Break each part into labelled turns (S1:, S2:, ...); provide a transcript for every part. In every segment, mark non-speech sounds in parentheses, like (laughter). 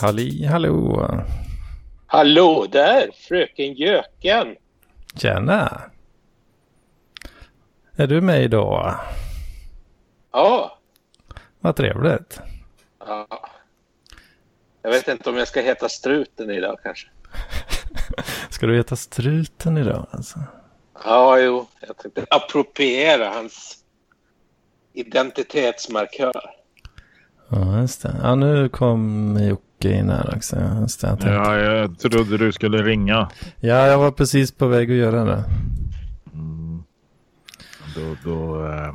S1: Halli hallå.
S2: Hallå där, fröken Jöken.
S1: Tjena. Är du med idag?
S2: Ja.
S1: Vad trevligt.
S2: ja. Jag vet inte om jag ska heta struten idag kanske. (laughs)
S1: Ska du heta struten idag alltså?
S2: Ja, jo. Jag tänkte appropriera hans identitetsmarkör.
S1: Ja, just det. Ja, nu kom Jocke in här också. Just det, jag
S3: Ja, jag trodde du skulle ringa.
S1: ja, jag var precis på väg att göra det.
S3: Då, då, eh,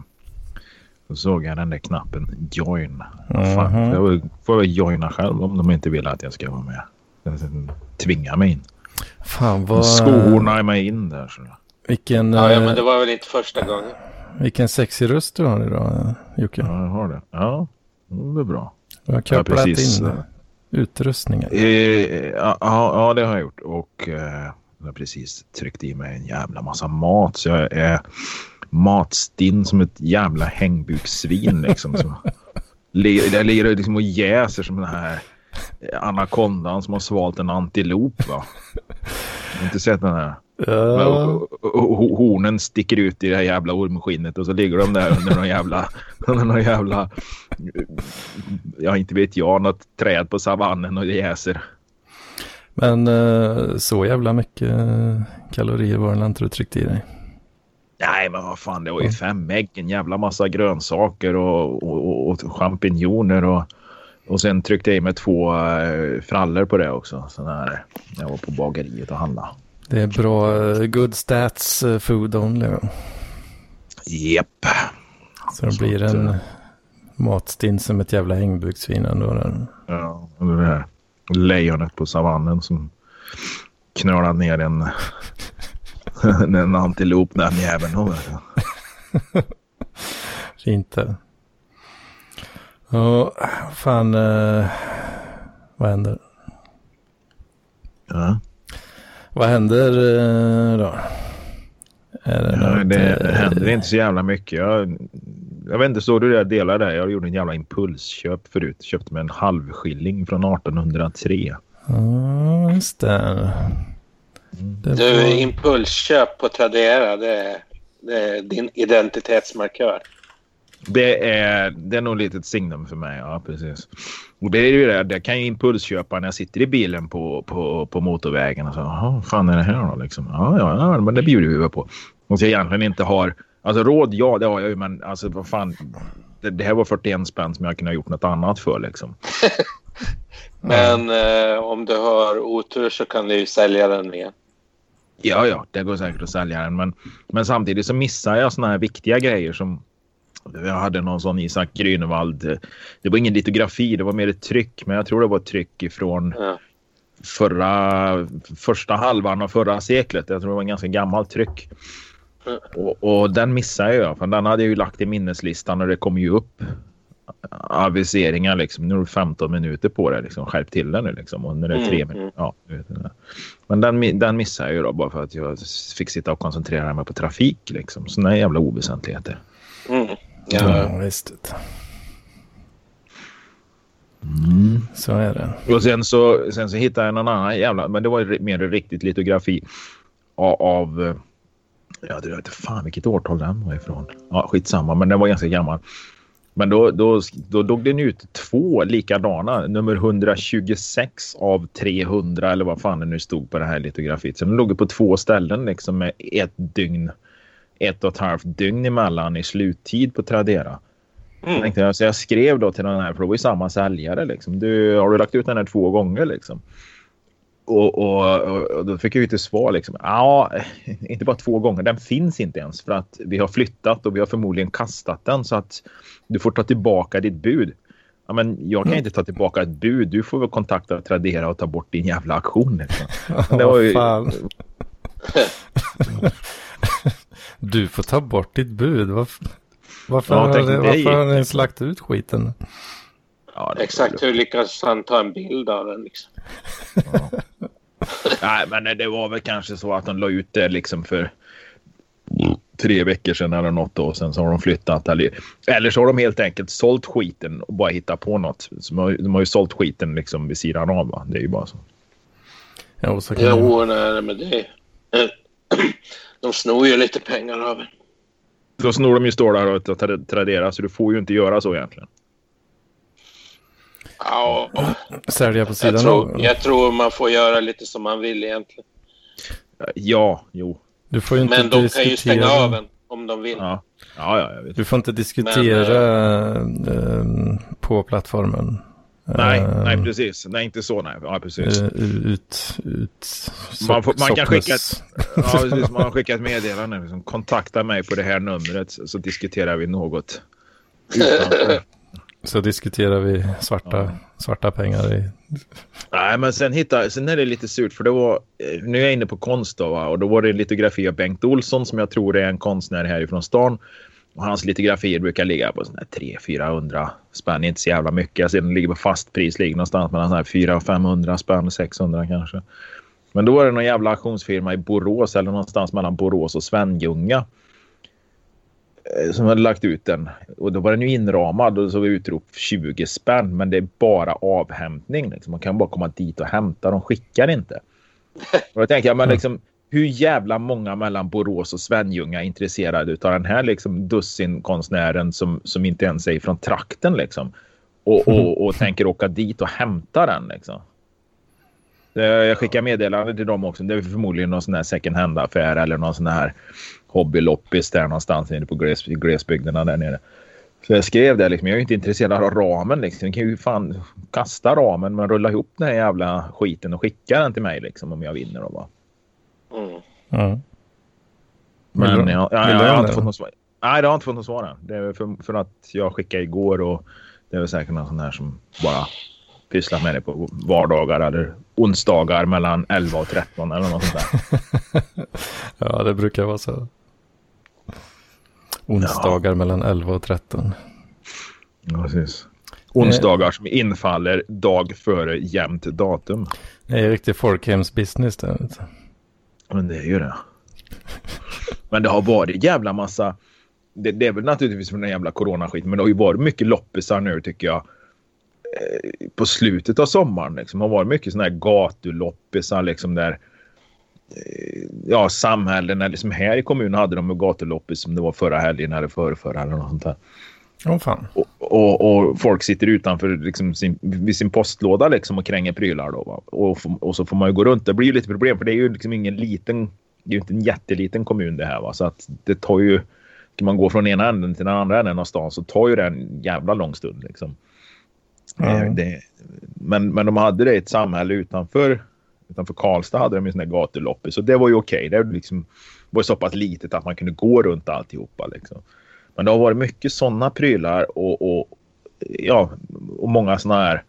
S3: då såg jag den där knappen join.
S1: Mhm.
S3: Fan, jag vill- får jag joina själv om de inte vill att jag ska vara med. Tvinga mig in.
S1: Fan vad...
S3: Skohornar mig in där. Så.
S1: Vilken,
S2: Ja, ja,
S1: eh,
S2: men det var väl inte första gången.
S1: vilken sexig röst du har idag, Jocke.
S3: Ja, jag har det. Ja, det är bra.
S1: Du har kopplat
S3: precis.
S1: in utrustningen.
S3: Eh, ja, ja, det har jag gjort. Och eh, jag har precis tryckt i mig en jävla massa mat. Så jag är matstinn som ett jävla hängbuksvin. Liksom, som, (laughs) ligger, jag ligger liksom och jäser som den här anakondan som har svalt en antilop. Va? Jag har inte sett den här. Och- och- och Hornen sticker ut i det här jävla ormskinnet och så ligger de där under någon jävla, (laughs) under någon jävla, ja inte vet jag, något träd på savannen och jäser.
S1: men eh, så jävla mycket eh, kalorier var det inte du tryckte i dig.
S3: Nej men vad fan det var ju fem ägg, en jävla massa grönsaker och, och, och champinjoner och, och sen tryckte jag i mig två uh, frallor på det också. Så när jag var på bageriet och handlade.
S1: Det är bra uh, good stats uh, food only.
S3: Japp.
S1: Så det blir en
S3: eh,
S1: matstinn som ett jävla hängbuksvin ändå. Där.
S3: Ja, det där lejonet på savannen som knölar ner en, (laughs) en antilop den jäveln. Och, (laughs)
S1: Fint det. Ja, fan. eh, vad händer?
S3: ja.
S1: Vad händer eh, då? Är det
S3: Ja,
S1: något,
S3: det,
S1: eh,
S3: det händer inte så jävla mycket. Jag, jag vet inte, såg du det jag delade där? Jag gjorde en jävla impulsköp förut. Köpte mig en halvskilling från 1803.
S1: Ja, just det. det
S2: Du,
S1: var-
S2: impulsköp på Tradera, det är, det är din identitetsmarkör.
S3: Det är, det är nog lite ett signum för mig. Ja, precis. Och det är ju det. Det kan ju impulsköpa när jag sitter i bilen på, på, på motorvägen. Och så, vad fan är det här då? Liksom. Ja, ja, ja, men det bjuder vi på. Och så jag egentligen inte har... Alltså råd, ja, det har jag ju. Men alltså vad fan. Det, det här var 41 spänn som jag kunde ha gjort något annat för liksom. (laughs)
S2: Men eh, om du har otur så kan du ju sälja den igen.
S3: Ja, ja, det går säkert att sälja den. Men, men samtidigt så missar jag såna här viktiga grejer som jag hade någon sån Isak Grünewald. Det var ingen litografi, det var mer ett tryck. Men jag tror det var ett tryck ifrån
S2: Ja.
S3: förra, första halvan av förra seklet. Jag tror det var en ganska gammal tryck.
S2: Mm.
S3: Och, och den missade jag. För den hade jag ju lagt i minneslistan och det kom ju upp aviseringar liksom. Nu är det 15 minuter på det liksom. Skärp till den nu liksom. Och när det är tre
S2: Mm,
S3: minuter.
S2: mm.
S3: Ja, du. Men den, den missade jag ju då bara för att jag fick sitta och koncentrera mig på trafik liksom. Sådana jävla oväsentligheter.
S2: Mm. Ja.
S1: Ja, visst. Så är det.
S3: Och sen så, sen så hittade jag någon annan jävla, men det var ju mer riktigt litografi av, av eh, ja det vet inte fan vilket årtal den var ifrån. Ja skitsamma men den var ganska gammal. Men då, då, då dog den ut två likadana, nummer 126 av 300 eller vad fan det nu stod på det här litografiet. Så den låg på två ställen liksom med ett dygn, ett och ett halvt dygn emellan i sluttid på Tradera.
S2: Mm.
S3: Tänkte jag, så jag skrev då till den här, för det var ju samma säljare. Liksom. Du, har du lagt ut den här två gånger? Liksom? Och, och, och, då fick jag ju till svar liksom. Ja, (laughs) inte bara två gånger. Den finns inte ens för att vi har flyttat och vi har förmodligen kastat den så att du får ta tillbaka ditt bud. Ja, men jag kan inte ta tillbaka ett bud. Du får väl kontakta Tradera och ta bort din jävla auktion. Liksom. (laughs) Det var ju-. (laughs)
S1: Du får ta bort ditt bud. Varför, varför,
S3: Ja,
S1: har, det, varför har ni slagt ut skiten?
S3: Ja,
S2: Exakt hur lyckas han ta en bild av den? Liksom? (laughs)
S3: Nej, men det var väl kanske så att de la ut det liksom för tre veckor sedan eller något då. Sen så har de flyttat. Eller, eller så har de helt enkelt sålt skiten och bara hittat på något. Så de, har, de har ju sålt skiten liksom vid sidan av. Va? Det är ju bara så.
S1: Ja, så kan
S2: Jo, nej, men det... (clears throat) De snor ju lite pengar av en.
S3: Då snor de ju stålar och tra- Tradera så du får ju inte göra så egentligen.
S2: Ja,
S1: Sälja på
S2: jag
S1: sidan
S2: tror,
S1: av.
S2: jag tror man får göra lite som man vill egentligen.
S3: Ja, jo.
S1: Du får ju inte
S2: Men de kan ju
S1: diskutera.
S2: stänga av en om de vill.
S3: Ja, ja, ja jag vet.
S1: Du får inte diskutera eh, på plattformen.
S3: Nej,
S1: Eh,
S3: nej, precis. Nej, inte så. Nej, ja, precis.
S1: eh, ut, ut,
S3: Man får- man kan skicka
S1: soppnus. (laughs)
S3: Ja, precis. Man har skickat ett meddelande. Liksom, kontakta mig på det här numret så diskuterar vi något. Utanför.
S1: Så diskuterar vi svarta, svarta pengar i...
S3: Nej, men sen, hitta, sen är det lite surt för det var, eh, nu är jag inne på konst då, va? och då var det en litografi av Bengt Olsson som jag tror är en konstnär härifrån stan. Och hans litografier brukar ligga på 300-400 spänn, inte så jävla mycket. Jag ser den ligger på fast pris, ligger någonstans mellan 400-500 spänn, 600 kanske. Men då var det någon jävla auktionsfirma i Borås eller någonstans mellan Borås och Svenljunga. eh, Som hade lagt ut den. Och då var den ju inramad och så var utrop 20 spänn. Men det är bara avhämtning. Liksom. Man kan bara komma dit och hämta. De skickar inte. Och då tänker jag, men liksom, hur jävla många mellan Borås och Svenljunga är intresserade av den här liksom, dussinkonstnären som, som inte ens är från trakten liksom. Och, och, och tänker åka dit och hämta den liksom. Eh, Jag skickar meddelande till dem också. Det är förmodligen någon sån här second hand-affär eller någon sån här hobbyloppis där någonstans nere på gles, glesbygderna där nere. Så jag skrev det liksom. Jag är inte intresserad av ramen liksom. Jag kan ju fan kasta ramen men rulla ihop den här jävla skiten och skicka den till mig liksom om jag vinner då va.
S2: Mm.
S1: Ja.
S3: Men jag, jag, jag,
S1: du
S3: har
S1: ha
S3: inte fått något svar. Nej, det har inte fått något svar än. Det är för, för att jag skickade igår och det är väl säkert någon sån här som bara pysslar med det på vardagar eller onsdagar mellan 11 och 13 eller något sånt där. (laughs)
S1: ja, det brukar vara så. Onsdagar mellan 11 och 13.
S3: Ja, precis. Onsdagar som infaller dag före jämnt datum.
S1: Det är riktig folkhemsbusiness det.
S3: Men det är ju det. Men det har varit jävla massa. Det, det är väl naturligtvis för den jävla coronaskiten. Men det har ju varit mycket loppisar nu tycker jag. eh, På slutet av sommaren. Liksom. Det har varit mycket sådana här gatuloppisar liksom där. eh, Ja, samhällen. eller Liksom här i kommunen hade de gatuloppis som det var förra helgen eller förrförra eller något sånt där.
S1: Åh fan.
S3: Och, och, och folk sitter utanför liksom sin, vid sin postlåda liksom och kränger prylar. Då? Och, och så får man ju gå runt. Det blir ju lite problem för det är ju liksom ingen liten, det är ju inte en jätteliten kommun det här. Va? Så att det tar ju, ska man gå från ena änden till den andra änden av stan så tar ju det en jävla lång stund. Liksom. Eh, Det, men, men de hade det i ett samhälle utanför, utanför Karlstad hade de ju sån där gatuloppis. Så det var ju okej. Det liksom, var ju så pass litet att man kunde gå runt alltihopa. Liksom. Men det har varit mycket sådana prylar och, och, ja, och många sådana här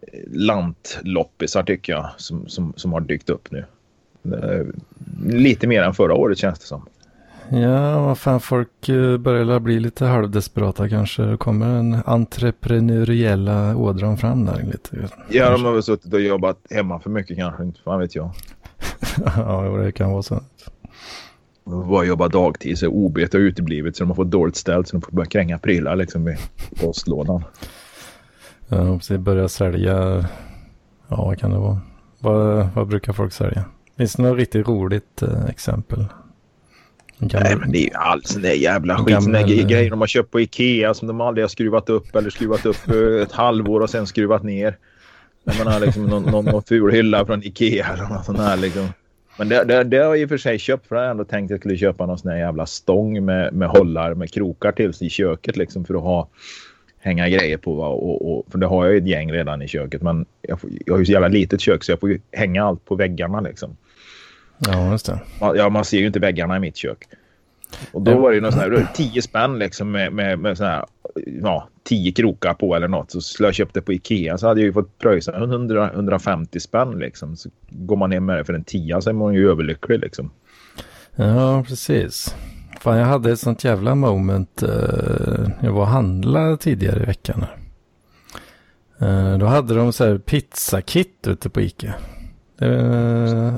S3: eh, lantloppisar tycker jag som, som, som har dykt upp nu. Eh, Lite mer än förra året känns det som.
S1: Ja, vad fan, folk eh, börjar bli lite halvdesperata kanske. Det kommer den entreprenöriella ådran fram där lite.
S3: Ja, de har väl suttit och jobbat hemma för mycket kanske, inte fan vet jag. (laughs)
S1: ja, det kan vara så.
S3: Bara jobba dagtid så OB har uteblivit så de har fått dåligt ställt så de får börja kränga prylar liksom i postlådan.
S1: Ja, precis. Börja sälja. Ja, vad kan det vara? Vad, vad brukar folk sälja? Finns det något riktigt roligt eh, exempel? Gammal-
S3: Nej men det är ju all sån där jävla skit. Där
S1: gammal-
S3: gre- grejer de har köpt på Ikea som de aldrig har skruvat upp eller skruvat upp eh, ett halvår och sen skruvat ner. Jag menar liksom någon, någon, någon ful hylla från Ikea eller något sånt här liksom. Men det, det, det har jag i och för sig köpt för jag ändå tänkt att jag skulle köpa någon sån här jävla stång med, med hållar med krokar till i köket liksom för att ha hänga grejer på. Och, och, för det har jag ju ett gäng redan i köket men jag, får, jag har ju så jävla litet kök så jag får ju hänga allt på väggarna liksom.
S1: Ja, just det.
S3: Man, ja, man ser ju inte väggarna i mitt kök. Och då var det ju någon sån här 10 spänn liksom med, med, med sån här, ja, 10 krokar på eller något. Så skulle jag köpt det på Ikea så hade jag ju fått pröjsa 100, 150 spänn liksom. Så går man ner med det för en tia så är man ju överlycklig liksom.
S1: Ja, precis. Fan, jag hade ett sånt jävla moment. eh, jag var och handlade tidigare i veckan. Eh, då hade de så här pizzakit ute på. Det,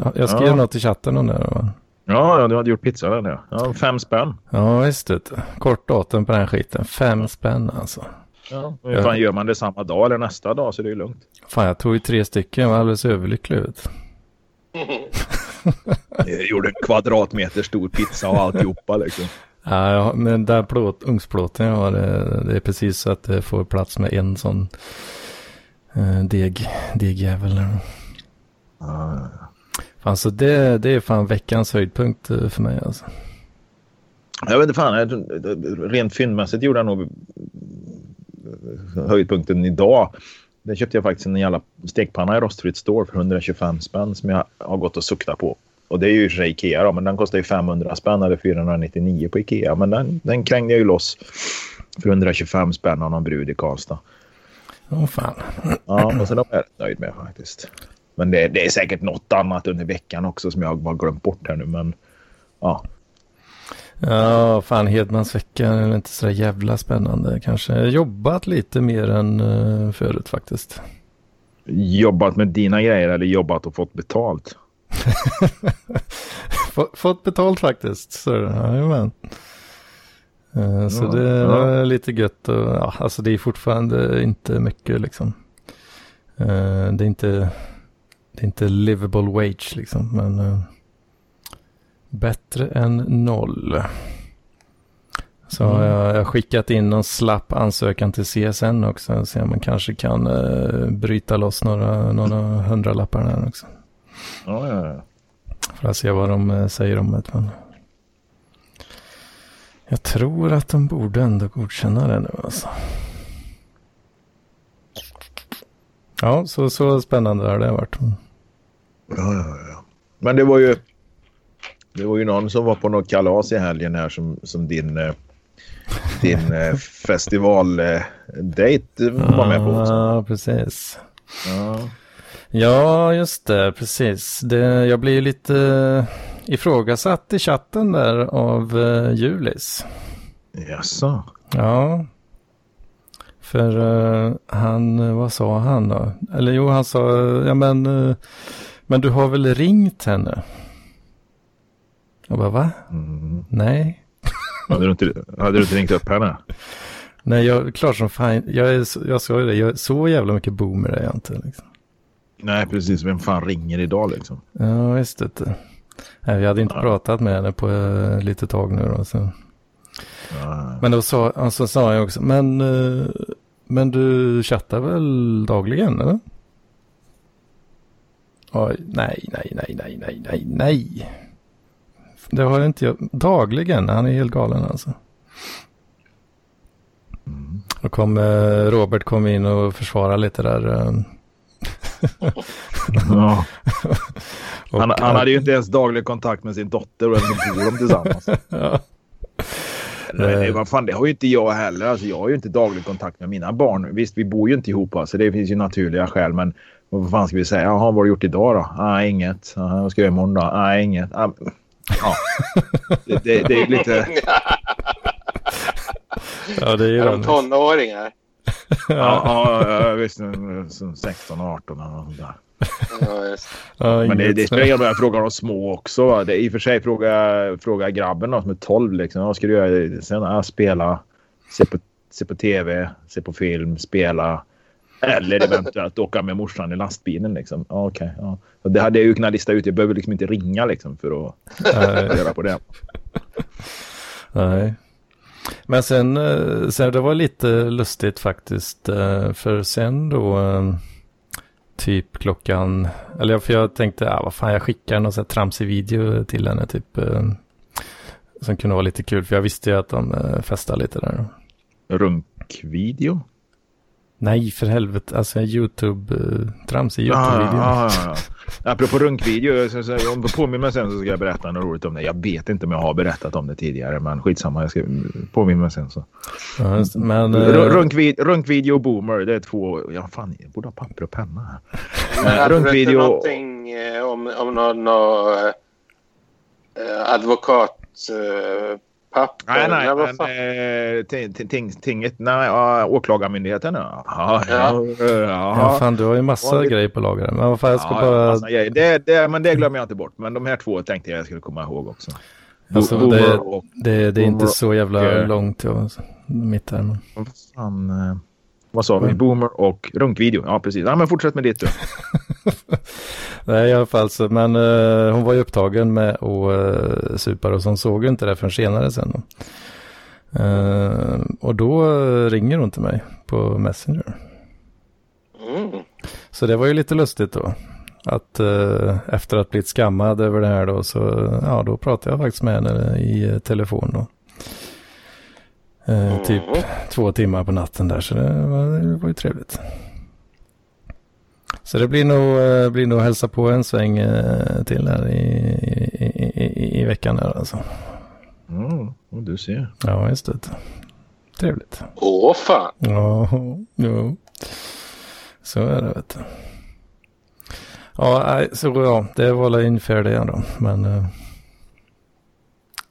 S1: ja, jag skrev
S3: Ja.
S1: något i chatten om det.
S3: Ja, ja, du hade gjort pizza den ja. ja. Fem spänn.
S1: Ja, visst det. Kort datum på den skiten. Fem spänn alltså.
S3: Ja. Hur fan gör man det samma dag eller nästa dag så det är lugnt.
S1: Fan, jag tog ju tre stycken. Jag var alldeles överlycklig ut. (laughs)
S3: Jag gjorde en kvadratmeter stor pizza och alltihopa liksom.
S1: Ja, men den plåt, ugnsplåten jag har, det, det är precis så att det får plats med en sån eh, deg, degjävel.
S3: Ja,
S1: Fan, så det, det är fan veckans höjdpunkt eh, för mig alltså.
S3: Jag vet inte fan, rent fyndmässigt gjorde jag nog höjdpunkten idag. Den köpte jag faktiskt en jävla stekpanna i rostfritt store för 125 spänn som jag har gått och suktat på. Och det är ju i sig Ikea då, men den kostar ju 500 spänn eller 499 på Ikea. Men den, den krängde jag ju loss för 125 spänn av någon brud i Karlstad.
S1: Åh fan.
S3: Ja, och så de är jag rätt nöjd med faktiskt. Men det, det är säkert något annat under veckan också som jag har glömt bort här nu. Men ja,
S1: Ja, fan Hedmans vecka är inte så jävla spännande. Kanske jobbat lite mer än uh, förut faktiskt.
S3: jobbat med dina grejer eller jobbat och fått betalt. (laughs)
S1: Få- Fått betalt faktiskt. Så, jajamän. Eh, Så
S3: Ja,
S1: det
S3: ja.
S1: är lite gött och ja, alltså det är fortfarande inte mycket liksom. Eh, Det är inte, det är inte livable wage liksom, men eh, bättre än noll. Så
S3: Mm.
S1: jag, jag skickat in någon slapp ansökan till CSN också, så man kanske kan eh, bryta loss några, några hundralappar där också.
S3: Ja, ja, ja.
S1: För att se vad de eh, säger om det. Men jag tror att de borde ändå godkänna det nu alltså. Ja, så, så spännande har det varit.
S3: Ja, ja, ja. Men det var ju... Det var ju någon som var på något kalas i helgen här som, som din, eh, din eh, (laughs) festivaldejt var med på. också.
S1: Ja, precis.
S3: Ja.
S1: Ja, just det, precis. Det, jag blir lite eh, ifrågasatt i chatten där av Julis.
S3: Jaså?
S1: Ja. För eh, han, eh, vad sa han då? Eller jo, han sa, eh, ja men, eh, men du har väl ringt henne? Jag bara, va?
S3: Mm.
S1: Nej.
S3: Hade, du inte, hade du inte ringt upp henne?
S1: Nej, jag, klart som fan, jag, är, jag sa ju det, jag så jävla mycket boomer är jag inte. Liksom.
S3: Nej, precis. Vem fan ringer idag liksom?
S1: Ja, visst det. Nej, vi hade inte
S3: Ja.
S1: pratat med henne på uh, lite tag nu då. Så.
S3: Ja.
S1: Men då sa, alltså, sa jag också, men, eh, men du chattar väl dagligen eller? Oj, nej, nej, nej, nej, nej, nej, nej. Det har inte jag. Dagligen, han är helt galen alltså.
S3: Mm.
S1: Då kom eh, Robert kom in och försvarade lite där. eh,
S3: Ja. (laughs)
S1: och,
S3: Han, han hade ju inte ens daglig kontakt med sin dotter och ändå bor de tillsammans. (laughs)
S1: ja,
S3: Nej, nej, vad fan, det har ju inte jag heller. Alltså, jag har ju inte daglig kontakt med mina barn. Visst, vi bor ju inte ihop, så det finns ju naturliga skäl. Men vad fan ska vi säga? Jaha, vad har du gjort idag då? Nej, inget. Jaha, vad ska jag göra imorgon då? Nej, inget. Ah, Ja. Det, det, det är lite... (laughs)
S1: ja, det är ju
S2: Är de tonåringar? (laughs)
S3: Ja, ja, ja visst. som 16 och 18 eller något där.
S2: Ja,
S3: Men det, det spelar ingen roll. Jag frågar de små också. Va? Det är i och för sig fråga, fråga grabben då, som är 12. Liksom. Vad ska du göra sen? Ja, spela, se på, se på tv, se på film, spela. Eller eventuellt åka med morsan i lastbilen. Liksom. Okej, ja. Det hade jag ju kunnat lista ut. Jag behöver liksom inte ringa liksom, för att göra på det.
S1: Nej. Men sen, eh, sen det var lite lustigt faktiskt. eh, För sen då, eh, typ klockan, eller för jag tänkte, ah, vad fan jag skickar någon sån här tramsig video till henne typ. Som kunde vara lite kul, för jag visste ju att de festade lite där.
S3: Runkvideo?
S1: Nej, för helvete, alltså en YouTube, eh, tramsig YouTube-video.
S3: Ah, ah, ah. Apropå runkvideo, så, så, om du påminner mig sen så ska jag berätta något roligt om det. Jag vet inte om jag har berättat om det tidigare, men skitsamma. Jag ska påminna mig sen. Så.
S1: Ja. Men, eh,
S3: Ru- Runkvid, runkvideo och boomer, det är två... Ja, fan, jag borde ha papper och penna här. Runkvideo-
S2: någonting eh, om, om någon, någon eh, advokat papper?
S3: Nej, nej,
S2: vad
S3: men eh, ting- ting- ting- tinget, nej, åklagarmyndigheten. Ja, ja,
S2: Ja.
S3: ja,
S1: Ja, fan, du har ju massa
S3: Ja,
S1: grejer på lager. Men vad fan, jag ska
S3: ja,
S1: bara...
S3: grejer. det, det, men det glömmer jag inte bort. Men de här två tänkte jag jag skulle komma ihåg också.
S1: Alltså, det- Det, det är inte så jävla långt ja, mitt här. Men...
S3: vad fan, eh, vad sa vi?
S1: Mm.
S3: Boomer och runkvideo. Ja, precis. Ja, men fortsätt med ditt du. (laughs)
S1: Nej, i alla fall så, men eh, hon var ju upptagen med att uh, supa och så hon såg inte det förrän senare sen. Eh, och då ringer hon till mig på Messenger.
S2: Mm.
S1: Så det var ju lite lustigt då. Att eh, efter att blivit skammad över det här då så ja då pratade jag faktiskt med henne i telefon då. Eh, typ
S2: Mhm.
S1: två timmar på natten där så det var, det var ju trevligt. Så det blir nog, eh, blir nog hälsa på en sväng eh, till här i, i, i, i, veckan här alltså.
S3: Mm, och du ser.
S1: Ja, just det. Trevligt.
S2: Åh fan.
S1: Ja, jo. Så är det vet du. Ja, så ja, det var väl ungefär det då. Men eh,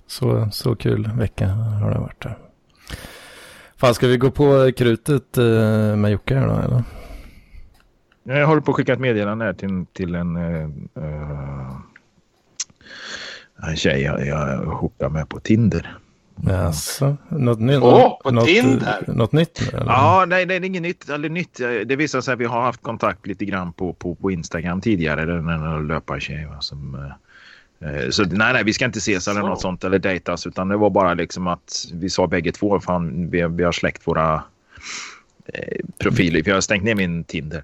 S1: så, så kul vecka har det varit. Här. Fan, ska vi gå på krutet eh, med Jocke här då eller?
S3: Jag håller på att skicka ett meddelande här till, till en, eh, eh, en tjej jag, jag hookar med på Tinder.
S1: Jaså, något nytt?
S2: Åh, på
S1: något,
S2: Tinder?
S1: Något nytt eller?
S3: Ja, nej, det är inget nytt. Eller nytt. Det visar sig att vi har haft kontakt lite grann på, på, på Instagram tidigare. Den en löpartjej som... eh, Så nej, nej, vi ska inte ses eller
S2: Så.
S3: något sånt eller dejtas utan det var bara liksom att vi sa bägge två fan vi, vi har släckt våra eh, profiler. För jag har stängt ner min Tinder.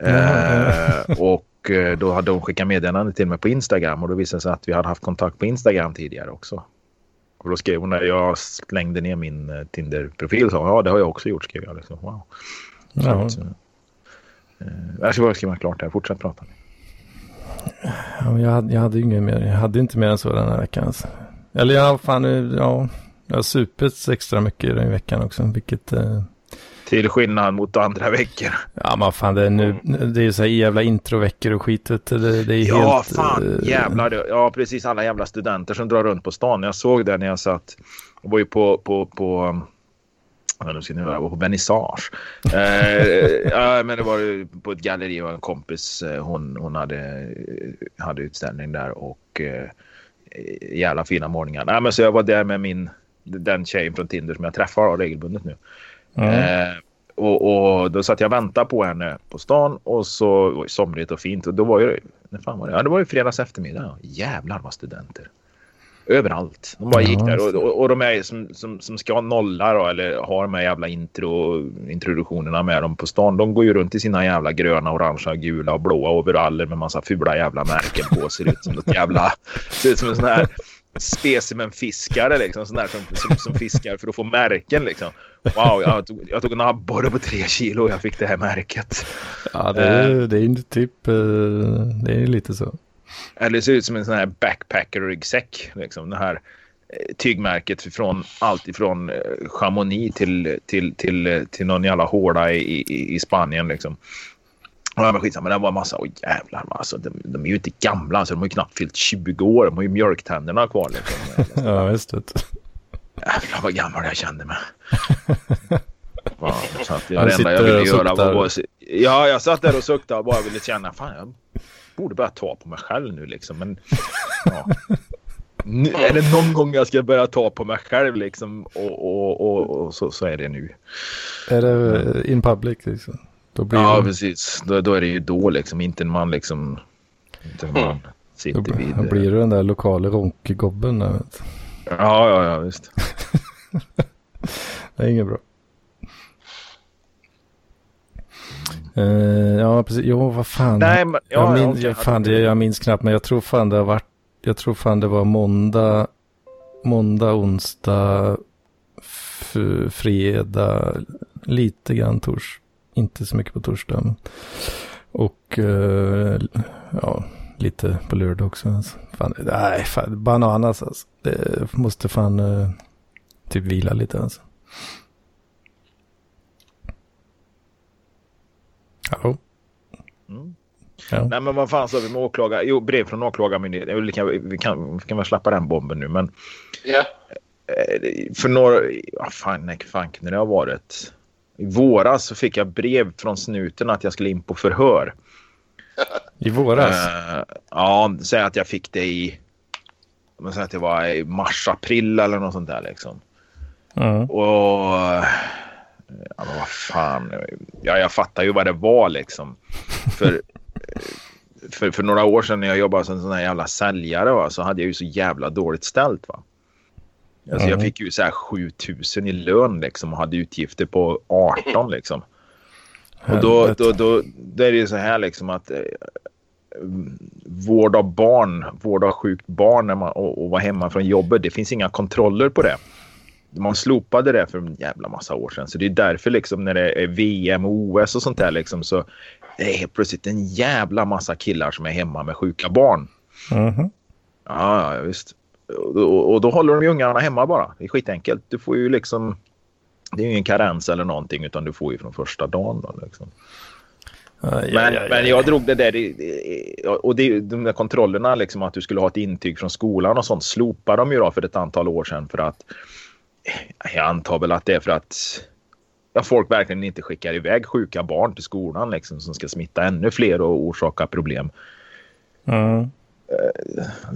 S3: Eh, och eh, då hade hon skickat meddelande till mig på Instagram och då visade det sig att vi hade haft kontakt på Instagram tidigare också. Och då skrev hon när jag slängde ner min Tinder-profil. Så, ja, det har jag också gjort, skrev jag. Liksom. Wow. Så, att, eh, jag ska bara skriva klart här. Fortsätt prata.
S1: Jag, hade, jag hade ju inget mer. Jag hade inte mer än så den här veckan. Alltså. Eller ja, fan, ja. Jag har supit extra mycket i den veckan också. Vilket, eh,
S3: Till skillnad mot andra veckor.
S1: ja men fan det är nu, det är ju så här jävla introveckor och skit. Det, det är
S3: Ja,
S1: helt...
S3: fan.
S1: eh,
S3: Jävlar. Ja, precis. Alla jävla studenter som drar runt på stan. Jag såg det när jag satt. Jag var ju på... på, på Nu ska ni var på vernissage. Eh, men det var på ett galleri och en kompis. eh, Hon, hon hade, hade utställning där och eh, jävla fina morgnar. Nej, men så jag var där med min, den tjejen från Tinder som jag träffar regelbundet nu.
S1: mm.
S3: Eh, och, och då satt jag och väntade på henne på stan och så var det somrigt och fint. Och då var ju, när fan var det? Ja, det var ju fredags eftermiddag. Jävlar vad studenter. Överallt. De bara
S1: Ja,
S3: gick där och, och, och de är som, som, som ska nolla då, eller har de här jävla intro, introduktionerna med dem på stan. De går ju runt i sina jävla gröna, orangea, gula och blåa overaller med massa fula jävla märken på. Ser ut som något jävla... Ser ut som en sån här specimenfiskare liksom. Sån där som, som, som fiskar för att få märken liksom. Wow, jag tog, jag tog en abborre på tre kilo och jag fick det här märket.
S1: Ja, det är, det är ju typ, eh, det är ju lite så.
S3: Eller ser ut som en sån här backpacker-ryggsäck. Liksom. Det här eh, tygmärket från allt ifrån eh, Chamonix till, till, till, eh, till någon jävla hårda i, i, i Spanien. Liksom. Ja, men skitsamma, det var en massa. Åh jävlar, alltså, de, de är ju inte gamla. Alltså, de har ju knappt fyllt 20 år. De har ju mjölktänderna kvar. Liksom. (laughs)
S1: Ja, det.
S3: Jävlar vad gammal jag kände mig. (laughs) Ja, så att det enda jag ville göra var att... Ja, jag satt där och suktade och bara ville känna fan jag borde börja ta på mig själv nu liksom. Men ja. Nu, är det någon gång jag ska börja ta på mig själv liksom och, och, och, och så, så är det nu.
S1: Är det in public liksom? Då blir
S3: Ja,
S1: det,
S3: precis. Då, då är det ju då liksom. Inte när man liksom... Inte när man
S1: då,
S3: sitter vid...
S1: då blir det den där lokala ronkgobben. du.
S3: Ja, ja, ja, visst. (laughs)
S1: Det är inget bra. Eh, ja, precis. Jo, vad fan.
S3: Nej, men... Ja,
S1: jag,
S3: ja,
S1: minns,
S3: okej.
S1: jag, fan, det, jag minns knappt, men jag tror fan det har varit. Jag tror fan det var måndag, måndag, onsdag, fredag, lite grann tors. Inte så mycket på torsdag. men- Och eh, ja, lite på lördag också. Alltså. Fan, nej, fan, bananas alltså. Det måste fan eh, typ vila lite alltså. Hallå?
S3: Mm.
S1: Ja.
S3: Nej men vad fan sa vi med åklagare? Jo brev från åklagarmyndigheten. Vi kan, vi, kan, vi kan väl släppa den bomben nu men
S2: Ja.
S3: eh, för några, vad fan, när fan kunde det ha varit? I våras så fick jag brev från snuten att jag skulle in på förhör.
S1: I våras?
S3: Uh, ja, säg att jag fick det i... Men säg att det var i mars, april eller något sånt där liksom.
S1: Mm.
S3: Och... Ja, men vad fan. Ja, jag fattar ju vad det var liksom. För, för, för några år sedan när jag jobbade som sån här jävla säljare va, så hade jag ju så jävla dåligt ställt. Va? Alltså,
S1: Mm.
S3: Jag fick ju så här 7000 i lön liksom och hade utgifter på 18 liksom. Och då, då, då, då är det ju så här liksom att eh, vård av barn, vård av sjukt barn man, och, och vara hemma från jobbet, det finns inga kontroller på det. Man slopade det för en jävla massa år sedan. Så det är därför liksom när det är VM och OS och sånt där liksom så är det helt plötsligt en jävla massa killar som är hemma med sjuka barn.
S1: Mhm.
S3: Ja, ja, visst. Och, och, då håller de ju ungarna hemma bara. Det är skitenkelt. Du får ju liksom... Det är ju ingen karens eller någonting utan du får ju från första dagen. Då, liksom.
S1: Aj,
S3: Men,
S1: aj, aj,
S3: men jag drog det där... i- i- Och det, de där kontrollerna, liksom att du skulle ha ett intyg från skolan och sånt, slopade de ju då för ett antal år sedan för att... Jag antar väl att det är för att ja, folk verkligen inte skickar iväg sjuka barn till skolan liksom, som ska smitta ännu fler och orsaka problem.
S1: Mm.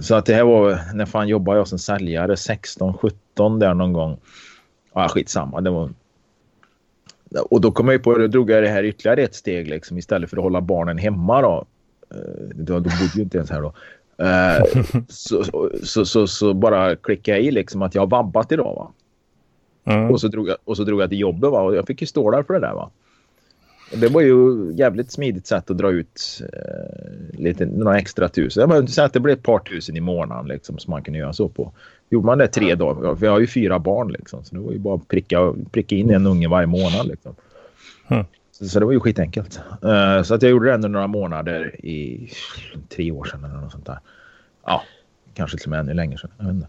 S3: Så att det här var, när fan jobbade jag som säljare? 16, 17 där någon gång. Ja, skitsamma. Det var... Och då kom jag på, då drog jag det här ytterligare ett steg liksom istället för att hålla barnen hemma då. Eh, Då, då bodde ju inte ens här då. Eh, (laughs) så, så, så, så bara klickade jag i liksom att jag har vabbat idag va.
S1: Mm.
S3: Och så drog jag, och så drog jag till jobbet va? och jag fick ju stålar för det där va. Och det var ju jävligt smidigt sätt att dra ut eh, lite, några extra tusen. Jag menar, att det blev ett par tusen i månaden liksom, som man kunde göra så på. Gjorde man det tre dagar, för jag har ju fyra barn liksom, så det var ju bara att pricka, pricka in en unge varje månad. Liksom.
S1: Mm.
S3: Så, så det var ju skitenkelt. Eh, så att jag gjorde det under några månader i tre år sedan eller något sånt där. Ja, kanske till och med ännu längre sedan. Jag vet inte.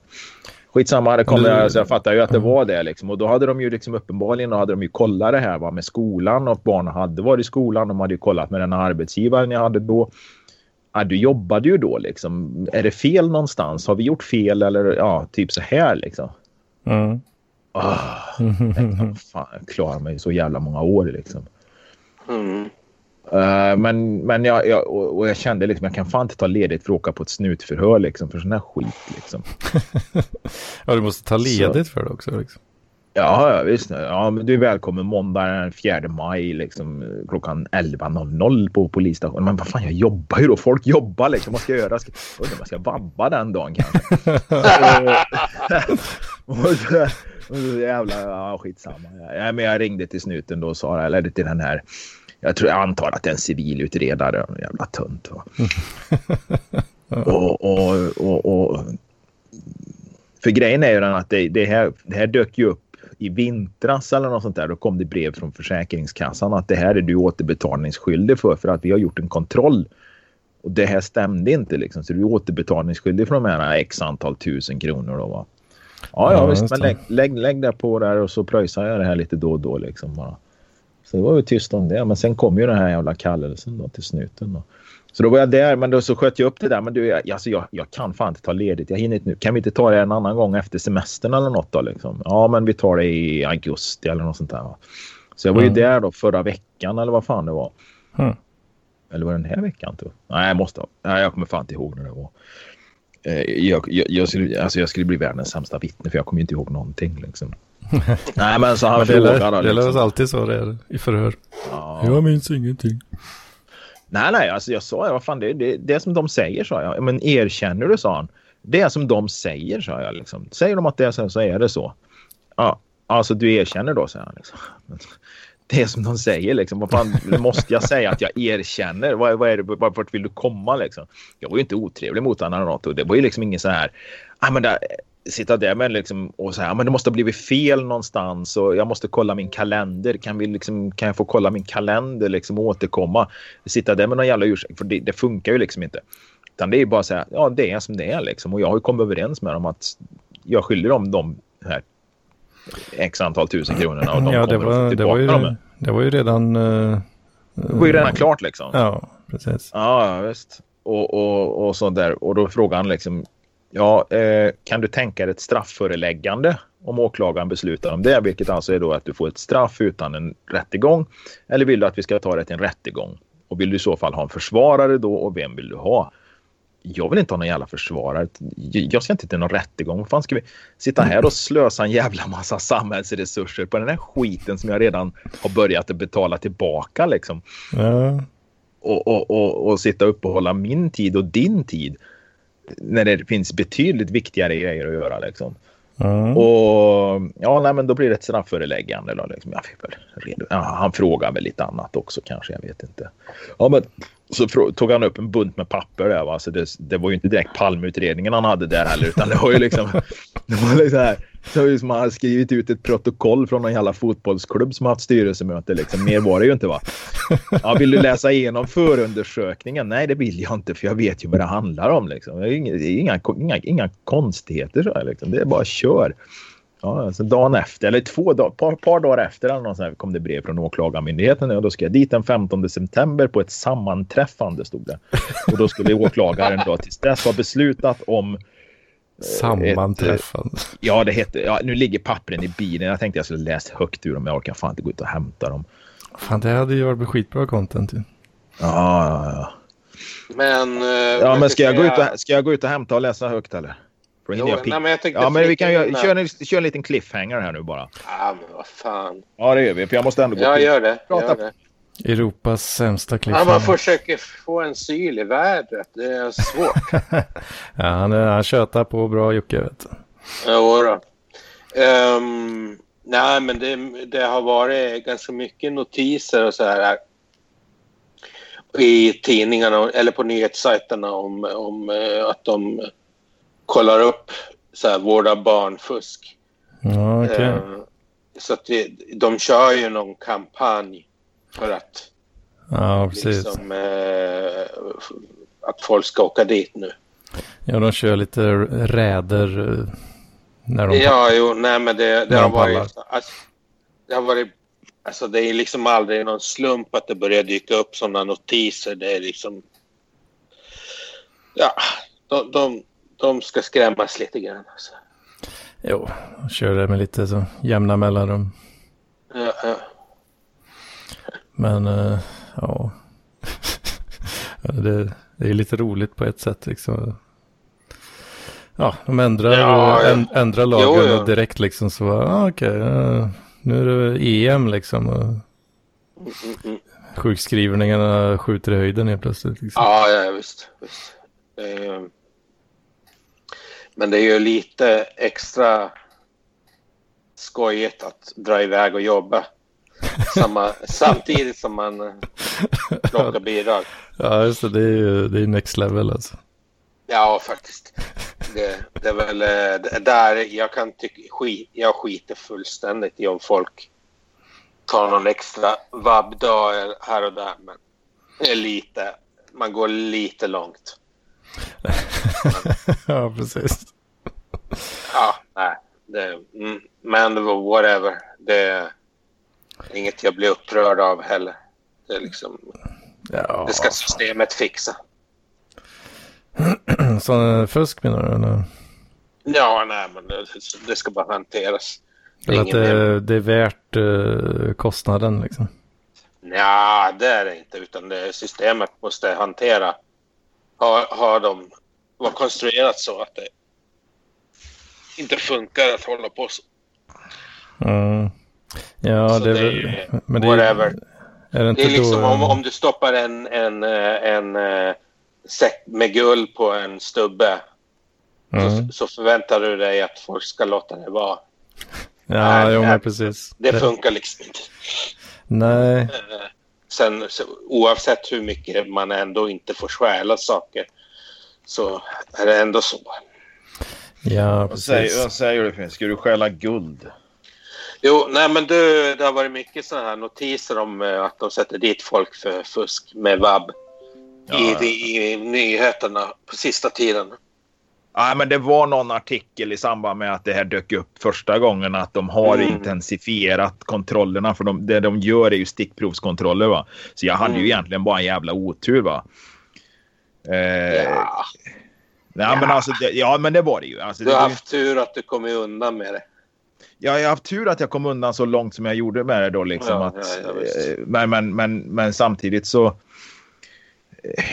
S3: Skitsamma, det kom,
S1: Du-
S3: alltså, jag fattar ju att det var det. Liksom. Och då hade de ju liksom uppenbarligen hade de ju kollat det här va, med skolan och barnen hade varit i skolan. De hade ju kollat med den arbetsgivaren jag hade då. Ja, du jobbade ju då liksom. Är det fel någonstans? Har vi gjort fel eller ja, typ så här liksom.
S1: Mm.
S3: Ah, fan, jag klarar mig så jävla många år liksom.
S2: Mm.
S3: Eh, men men jag, jag, och, jag kände liksom jag kan fan inte ta ledigt för att åka på ett snutförhör liksom för sån här skit liksom. (laughs)
S1: Ja, du måste ta ledigt för det också. Liksom.
S3: Ja, ja, visst. Ja, men du är välkommen måndag den 4 maj liksom, klockan 11.00 på polisstationen. Men vad fan, jag jobbar ju då. Folk jobbar liksom. Vad ska jag göra? Ska, undrar om jag ska vabba den dagen kanske. (laughs) (laughs) och, så, och så jävla, ja, skitsamma. Ja, men jag ringde till snuten då och sa, eller till den här. Jag tror jag antar att det är en civilutredare. En jävla tunt. Va? (laughs) och, och, och, och, för grejen är ju den att det, det, här, det här dök ju upp i vintras eller något sånt där. Då kom det brev från Försäkringskassan att det här är du återbetalningsskyldig för för att vi har gjort en kontroll. Och det här stämde inte liksom. Så du är återbetalningsskyldig för de här x antal tusen kronor då va. Ja, ja,
S1: Ja,
S3: visst. Men lägg, lägg, lägg det på där och så pröjsar jag det här lite då och då liksom bara. Så det var ju tyst om det. Men sen kom ju den här jävla kallelsen då till snuten då. Så då var jag där, men då så sköt jag upp det där. Men du, jag, alltså jag, jag kan fan inte ta ledigt. Jag hinner inte nu. Kan vi inte ta det en annan gång efter semestern eller något då liksom? Ja, men vi tar det i augusti eller något sånt där. va. Så jag var ju
S1: Mm.
S3: där då förra veckan eller vad fan det var.
S1: Mm.
S3: Eller var det den här veckan? Tror jag. Nej, jag måste ha. Nej, jag kommer fan inte ihåg när det var. Eh, Jag, jag, jag, skulle, alltså jag skulle bli världens sämsta vittne för jag kommer ju inte ihåg någonting. Liksom. (laughs) Nej, men så han
S1: Men det lär,
S3: frågar då.
S1: det
S3: Liksom.
S1: oss alltid så det är i förhör.
S3: Ja.
S1: Jag minns ingenting.
S3: Nej, nej, alltså jag sa, vad fan, det, det, det är som de säger, sa jag. Men erkänner du, sa han. Det är som de säger, sa jag. Liksom. Säger de att det är så, så är det så. Ja, alltså du erkänner då, säger han. Liksom. Det är som de säger, liksom. Vad fan (laughs) måste jag säga att jag erkänner? Vad, vad är det, vart vill du komma, liksom? Jag var ju inte otrevlig mot honom. Och det var ju liksom ingen så här... Ah, men där, sitta där med liksom och säga men det måste ha blivit fel någonstans och jag måste kolla min kalender. Kan, vi liksom, kan jag få kolla min kalender liksom och återkomma? Sitta där med någon jävla ursäkt för det, det funkar ju liksom inte. Utan det är ju bara så här, ja det är som det är liksom. Och jag har ju kommit överens med dem att jag skyller dem de här x antal tusen kronorna och de
S1: Ja, det
S3: kommer att få
S1: var, det,
S3: tillbaka
S1: var ju,
S3: dem.
S1: det var ju redan... eh,
S3: Det var ju redan klart liksom.
S1: Ja, precis.
S3: Ja, visst. Och, och, och så där. Och då frågade han liksom, ja, eh, kan du tänka dig ett straffföreläggande? om åklagaren beslutar om det, vilket alltså är då att du får ett straff utan en rättegång. Eller vill du att vi ska ta det till en rättegång? Och vill du i så fall ha en försvarare då och vem vill du ha? Jag vill inte ha någon jävla försvarare. Jag ska inte till någon rättegång. Vad fan ska vi sitta här och slösa en jävla massa samhällsresurser på den här skiten som jag redan har börjat att betala tillbaka liksom.
S1: Ja.
S3: Och, och, och, och sitta upp och hålla min tid och din tid när det finns betydligt viktigare grejer att göra liksom.
S1: Mm.
S3: Och ja, nej, men då blir det ett straffföreläggande. Då, liksom. jag fick väl redo. Ja, han frågar väl lite annat också kanske, jag vet inte. Ja, men så tog han upp en bunt med papper där. Va? Så det, det var ju inte direkt palmutredningen han hade där heller, utan det var ju liksom... (laughs) det var liksom här, så som han hade skrivit ut ett protokoll från någon jävla fotbollsklubb som haft styrelsemöte. Liksom. Mer var det ju inte va? Ja, vill du läsa igenom förundersökningen? Nej, det vill jag inte för jag vet ju vad det handlar om. Liksom. Det är inga, inga, inga, inga konstigheter så här, liksom. Det är bara kör. Ja, alltså dagen efter, eller två dagar, par, par dagar efter eller något sånt kom det brev från Åklagarmyndigheten och då ska jag dit den 15 september på ett sammanträffande stod det. Och då skulle åklagaren då tills dess ha beslutat om
S1: Sammanträffande.
S3: Ett, ja, det heter, ja, nu ligger pappren i bilen. Jag tänkte jag skulle läst högt ur dem. Jag orkar fan inte gå ut och hämta dem.
S1: Fan, det hade ju varit skitbra content ju.
S3: Ja, ja, ja.
S2: Men... Uh,
S3: ja, men ska jag, gå ut och, ska jag gå ut och hämta och läsa högt eller?
S2: Jo, nej, men jag
S3: ja, men vi kan ju köra en, kör en liten cliffhanger här nu bara.
S2: Ja, men vad fan.
S3: Ja, det gör vi. För jag måste ändå gå
S2: Ja, gör det.
S3: Prata.
S2: Gör det.
S1: Europas sämsta klipp.
S2: Ja, man försöker få en syl i vädret. Det är svårt. (laughs)
S1: ja, han, är- han tjötar på bra Jocke, vet du.
S2: Jo då. Ehm, nej, men det, det har varit ganska mycket notiser och så här i tidningarna eller på nyhetssajterna om, om eh, att de kollar upp så här, vård av barnfusk.
S1: Ja, okej.
S2: Eh, så att det, de kör ju någon kampanj för att
S1: Ja, precis.
S2: liksom, eh, att folk ska åka dit nu.
S1: Ja, de kör lite räder eh, när de...
S2: Ja, jo, nej, men det, det har varit... Alltså, det har varit... Alltså det är liksom aldrig någon slump att det börjar dyka upp sådana notiser. Det är liksom... Ja, de, de, de ska skrämmas lite grann. Alltså.
S1: Jo, kör det med lite så jämna mellanrum.
S2: Ja, ja.
S1: Men, eh, ja. (laughs) Det, det är lite roligt på ett sätt liksom. Ja, de ändrar,
S2: Ja,
S1: änd- ändrar lagen
S2: Jo,
S1: och direkt liksom så, ah, okej, ja, nu är det EM liksom. Och
S2: Mm, mm, mm.
S1: sjukskrivningarna skjuter i höjden helt plötsligt. Liksom.
S2: Ja, ja visst. visst. Eh, men det är ju lite extra skojigt att dra iväg och jobba. Samma, (laughs) samtidigt som man plockar bidrag.
S1: Ja, just det, det är ju det är next level alltså.
S2: Ja, faktiskt. Det, det är väl eh, det- där jag kan tycka skit, jag skiter fullständigt i om folk tar någon extra vabbdag här och där. Men det är lite, man går lite långt. (laughs) (laughs)
S1: ja, precis.
S2: Ja, nej. Det, mm, men whatever. Det är inget jag blir upprörd av heller. Det, är liksom,
S1: Ja,
S2: det ska systemet fixa. (clears throat)
S1: sån fusk menar du? Eller?
S2: Ja, nej, men det, det ska bara hanteras.
S1: Eller att det, det är värt eh, kostnaden liksom.
S2: Ja, det är det inte. Utan det systemet måste hantera. Har, har de var konstruerat så att det inte funkar att hålla på så.
S1: Mm. Ja,
S2: Så
S1: det
S2: det är
S1: väl...
S2: ju
S1: Men det
S2: whatever.
S1: är det inte
S2: Det är liksom
S1: då...
S2: om, om du stoppar en, en, eh, en, eh, säck med guld på en stubbe
S1: Mm.
S2: så, så förväntar du dig att folk ska låta det vara.
S1: Ja,
S2: Nej,
S1: jo men precis.
S2: Det funkar liksom inte.
S1: Nej,
S2: Eh, Sen så, oavsett hur mycket man ändå inte får stjäla saker så är det ändå så.
S1: ja
S3: Vad säger,
S1: precis.
S3: vad säger du Finn? Ska du stjäla guld?
S2: Jo, nej men du, det har varit mycket sådana här notiser om eh, att de sätter dit folk för fusk med vab
S3: Ja,
S2: i,
S3: ja.
S2: i, i nyheterna på sista tiden.
S3: Ja, men det var någon artikel i samband med att det här dök upp första gången att de har
S2: Mm.
S3: intensifierat kontrollerna. För de, det de gör är ju stickprovskontroller. Va? Så jag hade ju
S2: Mm.
S3: egentligen bara en jävla otur. Va? Eh,
S2: Ja,
S3: nej, Men alltså, det, ja, men det var det ju. Alltså,
S2: du
S3: det
S2: har
S3: ju
S2: haft tur att du kommit undan med det.
S3: jag har haft tur att jag kom undan så långt som jag gjorde med det då. Liksom,
S2: Ja,
S3: att,
S2: ja, ja,
S3: eh, men, men, men, men samtidigt så... eh,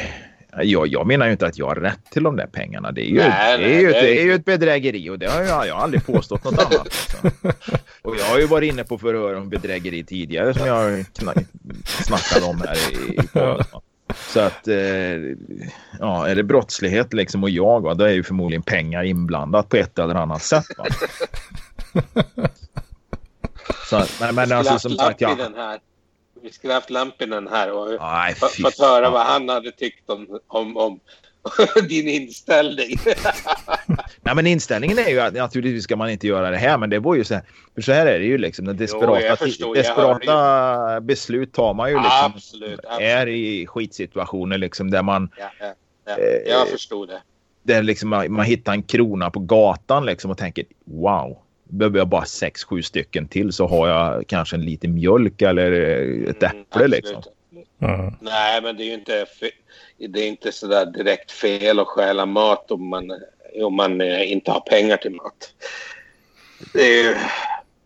S3: Jag, jag menar ju inte att jag har rätt till de där pengarna. Det är ju,
S2: Nej,
S3: det är
S2: nej,
S3: ju,
S2: det är-
S3: det ju ett bedrägeri och det har jag, jag har aldrig påstått något annat. Liksom. (laughs) Och jag har ju varit inne på förhör om bedrägeri tidigare som jag snackade om här i, i podden. Så att, eh, ja, är det brottslighet liksom och jag, va, då är ju förmodligen pengar inblandat på ett eller annat sätt. Va? (laughs) Så, att- men, alltså som sagt, ja.
S2: Här. Vi skulle haft Lampinen här och
S3: Nej,
S2: fått höra vad han hade tyckt om, om, om (laughs) din inställning. (laughs)
S3: Nej, men inställningen är ju att naturligtvis ska man inte göra det här, men det var ju så här. För så här är det ju liksom. Den desperata,
S2: jag förstår,
S3: desperata beslut tar man ju liksom.
S2: Absolut,
S3: Är
S2: absolut.
S3: i skitsituationer liksom där man,
S2: ja, ja, ja.
S3: Eh,
S2: Jag förstod det.
S3: där liksom man, man hittar en krona på gatan liksom och tänker wow. Behöver jag bara sex, sju stycken till så har jag kanske en liten mjölk eller eh, ett
S2: Mm,
S3: äpple
S2: absolut.
S3: liksom.
S1: Mm.
S2: Nej, men det är ju inte, det är inte så där direkt fel att stjäla mat om man, om man eh, inte har pengar till mat. Det är ju...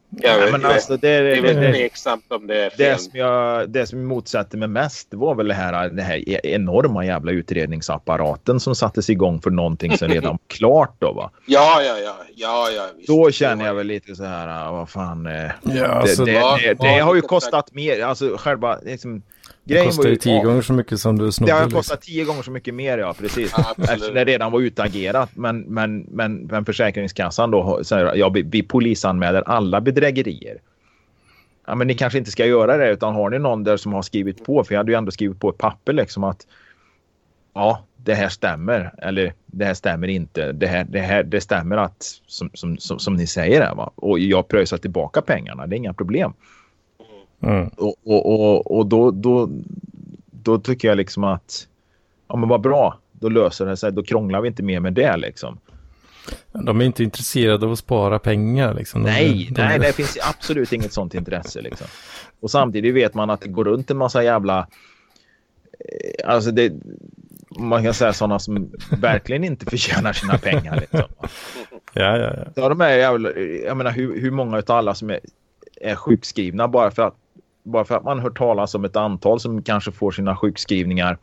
S2: Jag,
S3: Nej, men alltså det,
S2: det är
S3: det,
S2: väl
S3: det,
S2: tveksamt om det är fel.
S3: Det som, jag, det som jag motsatte mig mest det var väl det här, det här e- enorma jävla utredningsapparaten som sattes igång för någonting som redan var klart då va. (laughs)
S2: Ja, ja, ja. ja, ja visst.
S3: Då känner jag väl lite så här, ah, vad fan. eh,
S1: Ja,
S3: Det,
S1: alltså,
S3: det,
S1: det,
S3: det har ju kostat mer, alltså själva liksom, grejen var
S1: kostar ju tio
S3: ja,
S1: gånger så mycket som du
S3: Det
S1: snodde.
S3: har
S1: liksom.
S3: kostat tio gånger så mycket mer, ja precis. Eftersom det redan var utagerat. Men, men, men, men Försäkringskassan då säger ja, vi, vi polisanmäler alla bedrägerier. Ja, men ni kanske inte ska göra det utan har ni någon där som har skrivit på, för jag hade ju ändå skrivit på ett papper liksom att ja, det här stämmer eller det här stämmer inte. Det, här, det, här, det stämmer att som, som, som, som ni säger här, va? och jag pröjsar tillbaka pengarna. Det är inga problem.
S1: Mm.
S3: Och, och, och, och då, då, då tycker jag liksom att ja, men vad bra. Då löser det sig. Då krånglar vi inte mer med det liksom.
S1: De är inte intresserade av att spara pengar. Liksom. De,
S3: Nej,
S1: de,
S3: nej, det finns absolut inget sånt intresse. Liksom. Och samtidigt vet man att det går runt en massa jävla... eh, Alltså det... Man kan säga sådana som verkligen inte förtjänar sina pengar. Liksom.
S1: Ja, ja, ja.
S3: Ja, de är jävla, jag menar hur, hur många av alla som är, är sjukskrivna bara för, att, bara för att man hört talas om ett antal som kanske får sina sjukskrivningar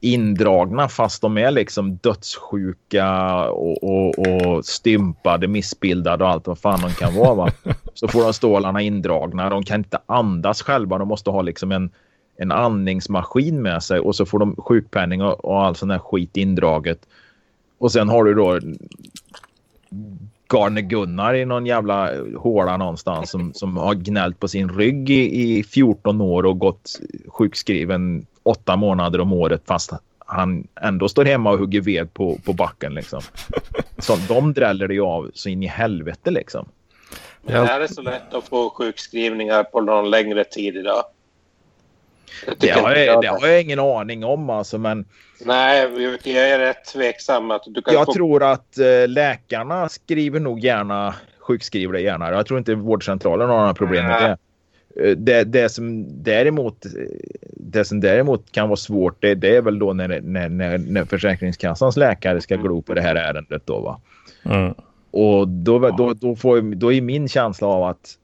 S3: indragna fast de är liksom dödssjuka och, och, och stympade, missbildade och allt vad fan de kan vara. Va? (laughs) Så får de stålarna indragna. De kan inte andas själva. De måste ha liksom en, en andningsmaskin med sig och så får de sjukpenning och, och all sån här skit indraget. Och sen har du då Garne Gunnar i någon jävla håla någonstans som, som har gnällt på sin rygg i, i 14 år och gått sjukskriven åtta månader om året fast han ändå står hemma och hugger ved på, på backen liksom. Så de dräller det ju av så in i helvete liksom.
S2: Men är det så lätt att få sjukskrivningar på någon längre tid idag? Jag
S3: Det har, jag, det har jag ingen aning om alltså men
S2: Nej, jag är rätt tveksam att du kan
S3: jag
S2: få...
S3: tror att eh, läkarna skriver nog gärna sjukskriver det gärna. Jag tror inte vårdcentralen har några problem med det. Eh, Det, det, som däremot, eh, det som däremot kan vara svårt det, det är väl då när, när, när, när Försäkringskassans läkare ska glo på det här ärendet. Då, va?
S1: Mm.
S3: Och då, då, då, får, då är min känsla av att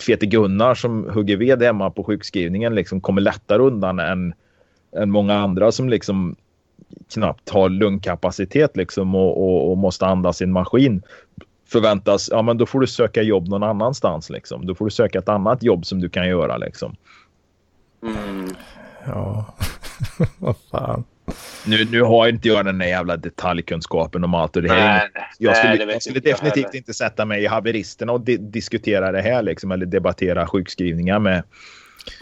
S3: Fete Gunnar som hugger ved hemma på sjukskrivningen liksom kommer lättare undan än, än många andra som liksom knappt har lungkapacitet liksom och, och, och måste andas i en maskin förväntas, ja men då får du söka jobb någon annanstans liksom. Då får du söka ett annat jobb som du kan göra liksom.
S2: Mm.
S1: Ja, (laughs) vad fan.
S3: Nu, nu har inte jag den där jävla detaljkunskapen om allt och det här. är
S2: Nej,
S3: inget- Jag skulle,
S2: nej,
S3: jag skulle definitivt
S2: heller.
S3: inte sätta mig i haveristerna och di diskutera det här liksom, eller debattera sjukskrivningar med,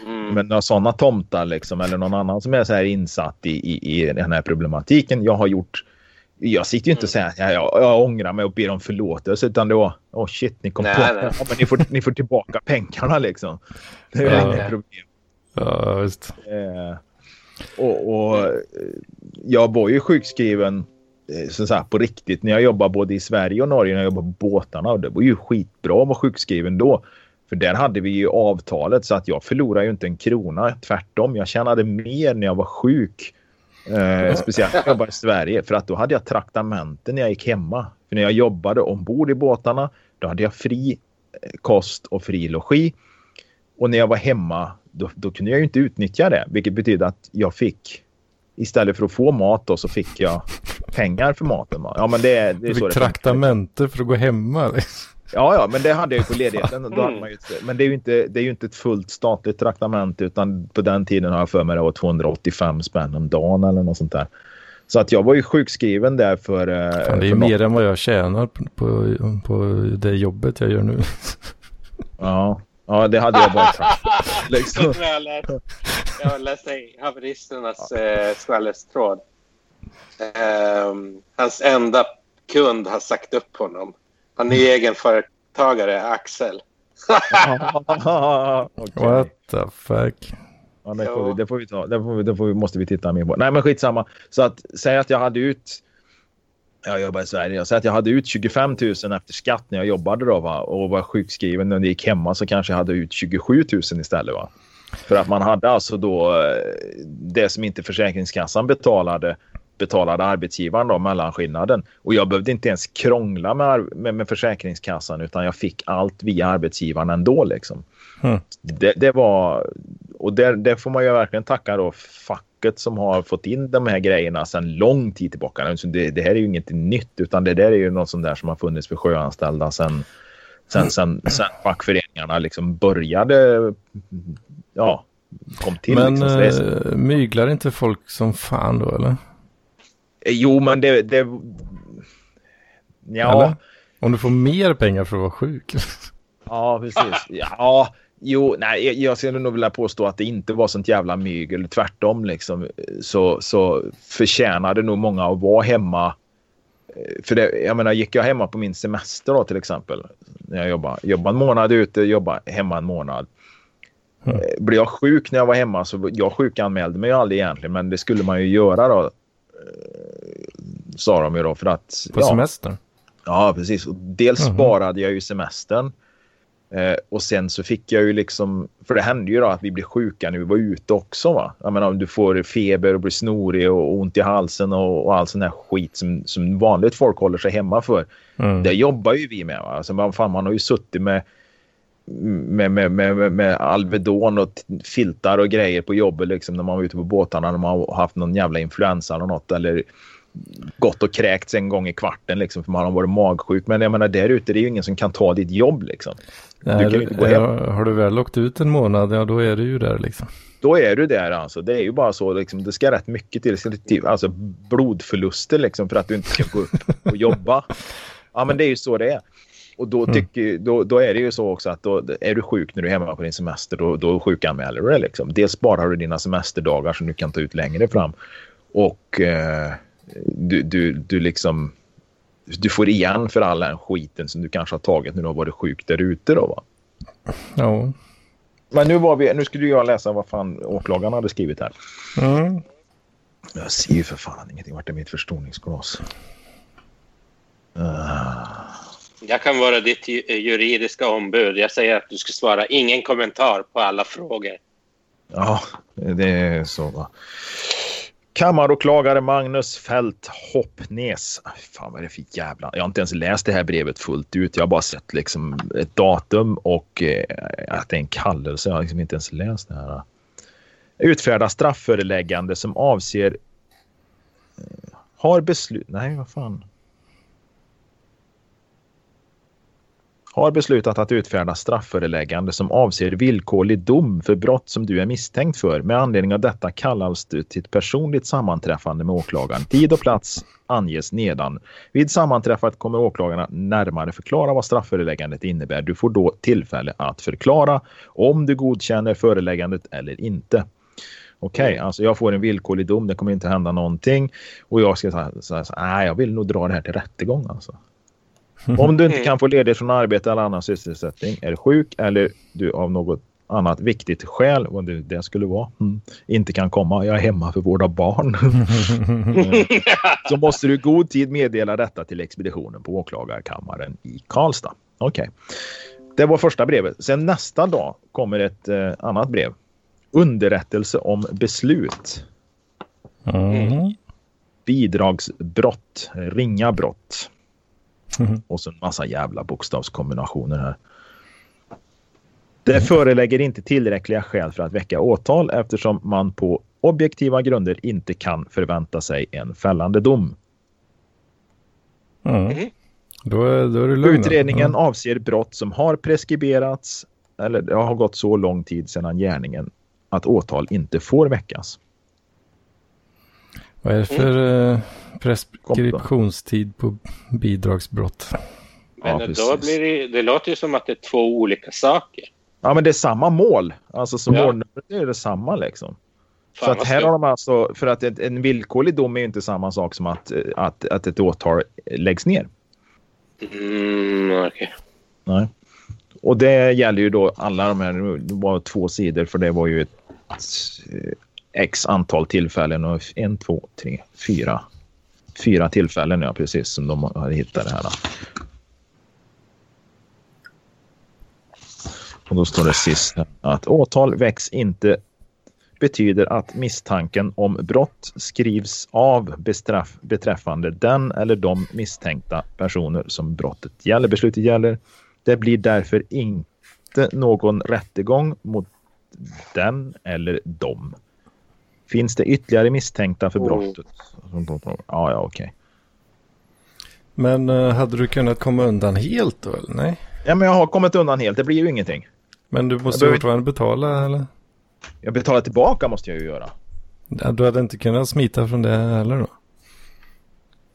S2: Mm.
S3: med några sådana tomtar liksom, eller någon annan som är så här insatt i, i, i den här problematiken. Jag har gjort jag sitter ju inte och säger att jag, jag, jag ångrar mig och ber om förlåtelse utan det var oh shit ni kom
S2: Nej,
S3: på
S2: nej.
S3: ja, men ni, får, ni får tillbaka pengarna liksom. Det är
S1: Ja.
S3: inget problem.
S1: Ja, visst.
S3: Eh, och, och jag var ju sjukskriven eh, så så här, på riktigt när jag jobbade både i Sverige och Norge när jag jobbade på båtarna. Och det var ju skitbra att vara sjukskriven då. För där hade vi ju avtalet så att jag förlorade ju inte en krona. Tvärtom, jag tjänade mer när jag var sjuk. Eh, speciellt när jag jobbade i Sverige för att då hade jag traktamenten när jag gick hemma. För när jag jobbade ombord i båtarna Då hade jag fri eh, kost och fri logi. Och när jag var hemma då, då kunde jag ju inte utnyttja det. Vilket betyder att jag fick istället för att få mat då så fick jag pengar för maten. Ja, men det, det är
S1: Du
S3: så
S1: fick traktamente för att gå hemma. liksom.
S3: Ja, ja, men det hade jag ju på ledigheten. Då hade man ju, men det är, ju inte, det är ju inte ett fullt statligt traktamente utan på den tiden har jag för mig det var 285 spänn om dagen eller något sånt där. Så att jag var ju sjukskriven där för... eh,
S1: Fan, det är ju mer än vad jag tjänar på, på, på det jobbet jag gör nu.
S3: Ja, ja, det hade jag bara sagt. (laughs) Liksom.
S2: Jag tror jag läste, haveristernas eh, skvallerstråd. Ehm, hans enda kund har sagt upp honom. Han är egenföretagare, Axel. (laughs) (laughs)
S3: Okej.
S1: What the fuck.
S3: Ja, det, får vi, det får vi ta. Det, får vi, det får vi, måste vi titta mer på. Nej, men skitsamma. Så att säga att jag hade ut. Jag jobbar i Sverige. Säger att jag hade ut 25 000 efter skatt när jag jobbade då va? och var sjukskriven. När jag gick hemma så kanske jag hade ut 27 000 istället. Va? För att man hade alltså då eh, det som inte Försäkringskassan betalade betalade arbetsgivaren då mellanskillnaden. Och jag behövde inte ens krångla med, med, med Försäkringskassan utan jag fick allt via arbetsgivaren ändå liksom.
S1: Hmm.
S3: Det, det var och där, där får man ju verkligen tacka då facket som har fått in de här grejerna sedan lång tid tillbaka. Alltså det, det här är ju inget nytt utan det där är ju något sånt där som har funnits för sjöanställda sedan sen, sen, sen fackföreningarna liksom började ja, kom till.
S1: Men
S3: liksom. Är
S1: eh, myglar inte folk som fan då eller?
S3: Jo, men det... det ja,
S1: Eller? Om du får mer pengar för att vara sjuk. (laughs)
S3: ja, precis. Ja, jo, nej, jag- skulle nog vilja påstå att det inte var sånt jävla mygel. Tvärtom liksom, så, så förtjänade nog många att vara hemma. Eh, För det, jag menar, gick jag hemma på min semester då till exempel, när jag jobbade, jobbade en månad ute, jobbade hemma en månad.
S1: Mm.
S3: Eh, Blev jag sjuk när jag var hemma så jag sjukanmälde mig aldrig egentligen, men det skulle man ju göra då. eh, Sa de ju då för att...
S1: På
S3: ja,
S1: semester.
S3: Ja, precis. Och dels
S1: Mhm.
S3: sparade jag ju semestern. Eh, och sen så fick jag ju liksom, för det hände ju då att vi blev sjuka när vi var ute också va. Jag menar om du får feber och blir snorig och ont i halsen och, och all sån här skit som, som vanligt folk håller sig hemma för.
S1: Mm.
S3: Det jobbar ju vi med va. Alltså man, fan, man har ju suttit med med, med, med, med, Alvedon och filtar och grejer på jobbet liksom när man var ute på båtarna när man har haft någon jävla influensa eller något eller gått och kräkts en gång i kvarten liksom för man har varit magsjuk. Men jag menar där ute det är ju ingen som kan ta ditt jobb liksom.
S1: Nej,
S3: kan
S1: du-
S3: inte gå hem.
S1: ja, har du väl åkt ut en månad, ja då är du ju där liksom.
S3: Då är du där alltså. Det är ju bara så liksom. Det ska rätt mycket till. Det ska till alltså blodförluster liksom för att du inte ska gå upp och jobba. Ja men det är ju så det är. Och då, tycker, då, då är det ju så också att då, är du sjuk när du är hemma på din semester då, då sjukanmäler du dig liksom. Dels sparar du dina semesterdagar som du kan ta ut längre fram. Och eh, du, du, du liksom du får igen för all den skiten som du kanske har tagit när du har varit sjuk där ute då va.
S1: Ja.
S3: Men nu var vi, nu skulle jag läsa vad fan åklagaren hade skrivit här.
S1: Mm.
S3: Jag ser ju för fan ingenting. Vart är mitt förstoringsglas? Ah.
S2: Jag kan vara ditt ju- juridiska ombud. Jag säger att du ska svara ingen kommentar på alla frågor.
S3: Ja, det är så va. Kammaråklagare Magnus Fält Hoppnäs. Fan vad är det för jävla... Jag har inte ens läst det här brevet fullt ut. Jag har bara sett liksom ett datum och eh, att det är en kallelse. Jag har liksom inte ens läst det här. Utfärda strafföreläggande som avser... Eh, har beslut... Nej, vad fan. Har beslutat att utfärda strafföreläggande som avser villkorlig dom för brott som du är misstänkt för. Med anledning av detta kallas du till ett personligt sammanträffande med åklagaren. Tid och plats anges nedan. Vid sammanträffat kommer åklagarna närmare förklara vad strafföreläggandet innebär. Du får då tillfälle att förklara om du godkänner föreläggandet eller inte. Okej, alltså jag får en villkorlig dom. Det kommer inte hända någonting och jag ska säga så här, nej, jag vill nog dra det här till rättegång alltså. Om du inte kan få ledigt från arbete eller annan sysselsättning, är sjuk eller du av något annat viktigt skäl, vad det, det skulle vara, mm, inte kan komma, jag är hemma för vård av barn. (laughs) så måste du i god tid meddela detta till expeditionen på åklagarkammaren i Karlstad. Okej. Det var första brevet. Sen nästa dag kommer ett eh, annat brev. Underrättelse om beslut.
S1: Mm.
S3: Bidragsbrott. Ringa brott. Och så en massa jävla bokstavskombinationer här. Det förelägger inte tillräckliga skäl för att väcka åtal eftersom man på objektiva grunder inte kan förvänta sig en fällande dom.
S1: Mm. Då, är, då är.
S3: Utredningen avser brott som har preskriberats eller det har gått så lång tid sedan gärningen att åtal inte får väckas.
S1: Vad är det för mm. Preskriptionstid på bidragsbrott?
S2: Men ja, då blir det, det låter ju som att det är två olika saker.
S3: Ja, men det är samma mål. Alltså som ja. målnumret är det samma liksom. Fan, så att här har de alltså, för att en villkorlig dom är ju inte samma sak som att, att, att ett åtal läggs ner.
S2: Mm, okej. Okay.
S3: Nej. Och det gäller ju då alla de här, det var två sidor för det var ju ett x antal tillfällen och en, två, tre, fyra. Fyra tillfällen ja, precis som de har hittat det här. Och då står det sist att åtal väcks inte betyder att misstanken om brott skrivs av bestraff, beträffande den eller de misstänkta personer som brottet gäller. Beslutet gäller. Det blir därför inte någon rättegång mot den eller dem. Finns det ytterligare misstänkta för brottet? Ja, ja, okej. Okay.
S1: Men uh, hade du kunnat komma undan helt då, eller nej?
S3: Ja, men jag har kommit undan helt. Det blir ju ingenting.
S1: Men du måste behöver... fortfarande betala, eller?
S3: Jag betalar tillbaka måste jag ju göra.
S1: Ja, du hade inte kunnat smita från det heller då?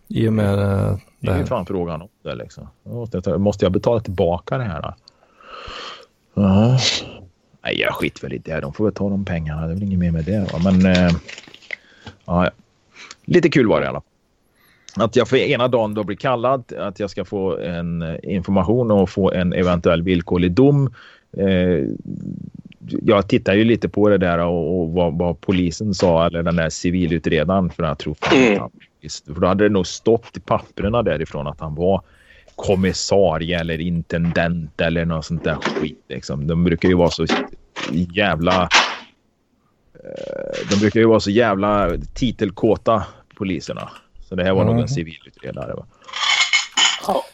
S1: I och med
S3: det här. Det är fan frågan om det liksom. Måste jag, måste jag betala tillbaka det här då? Ja. Nej, jag skit väl i det. De får väl ta de pengarna. Det är väl inget mer med det. Va? Men eh, ja, lite kul var det i alla fall. Att jag för ena dagen då blir kallad, att jag ska få en eh, information och få en eventuell villkorlig dom. Eh, jag tittar ju lite på det där och, och vad, vad, polisen sa, eller den där civilutredaren, för jag tror fan mm. För då hade det nog stått i papperna därifrån att han var kommissarie eller intendent eller något sånt där skit. Liksom. De brukar ju vara så jävla... Eh, de brukar ju vara så jävla titelkåta, poliserna. Så det här var mm. nog en civilutredare. Va?
S1: Ja.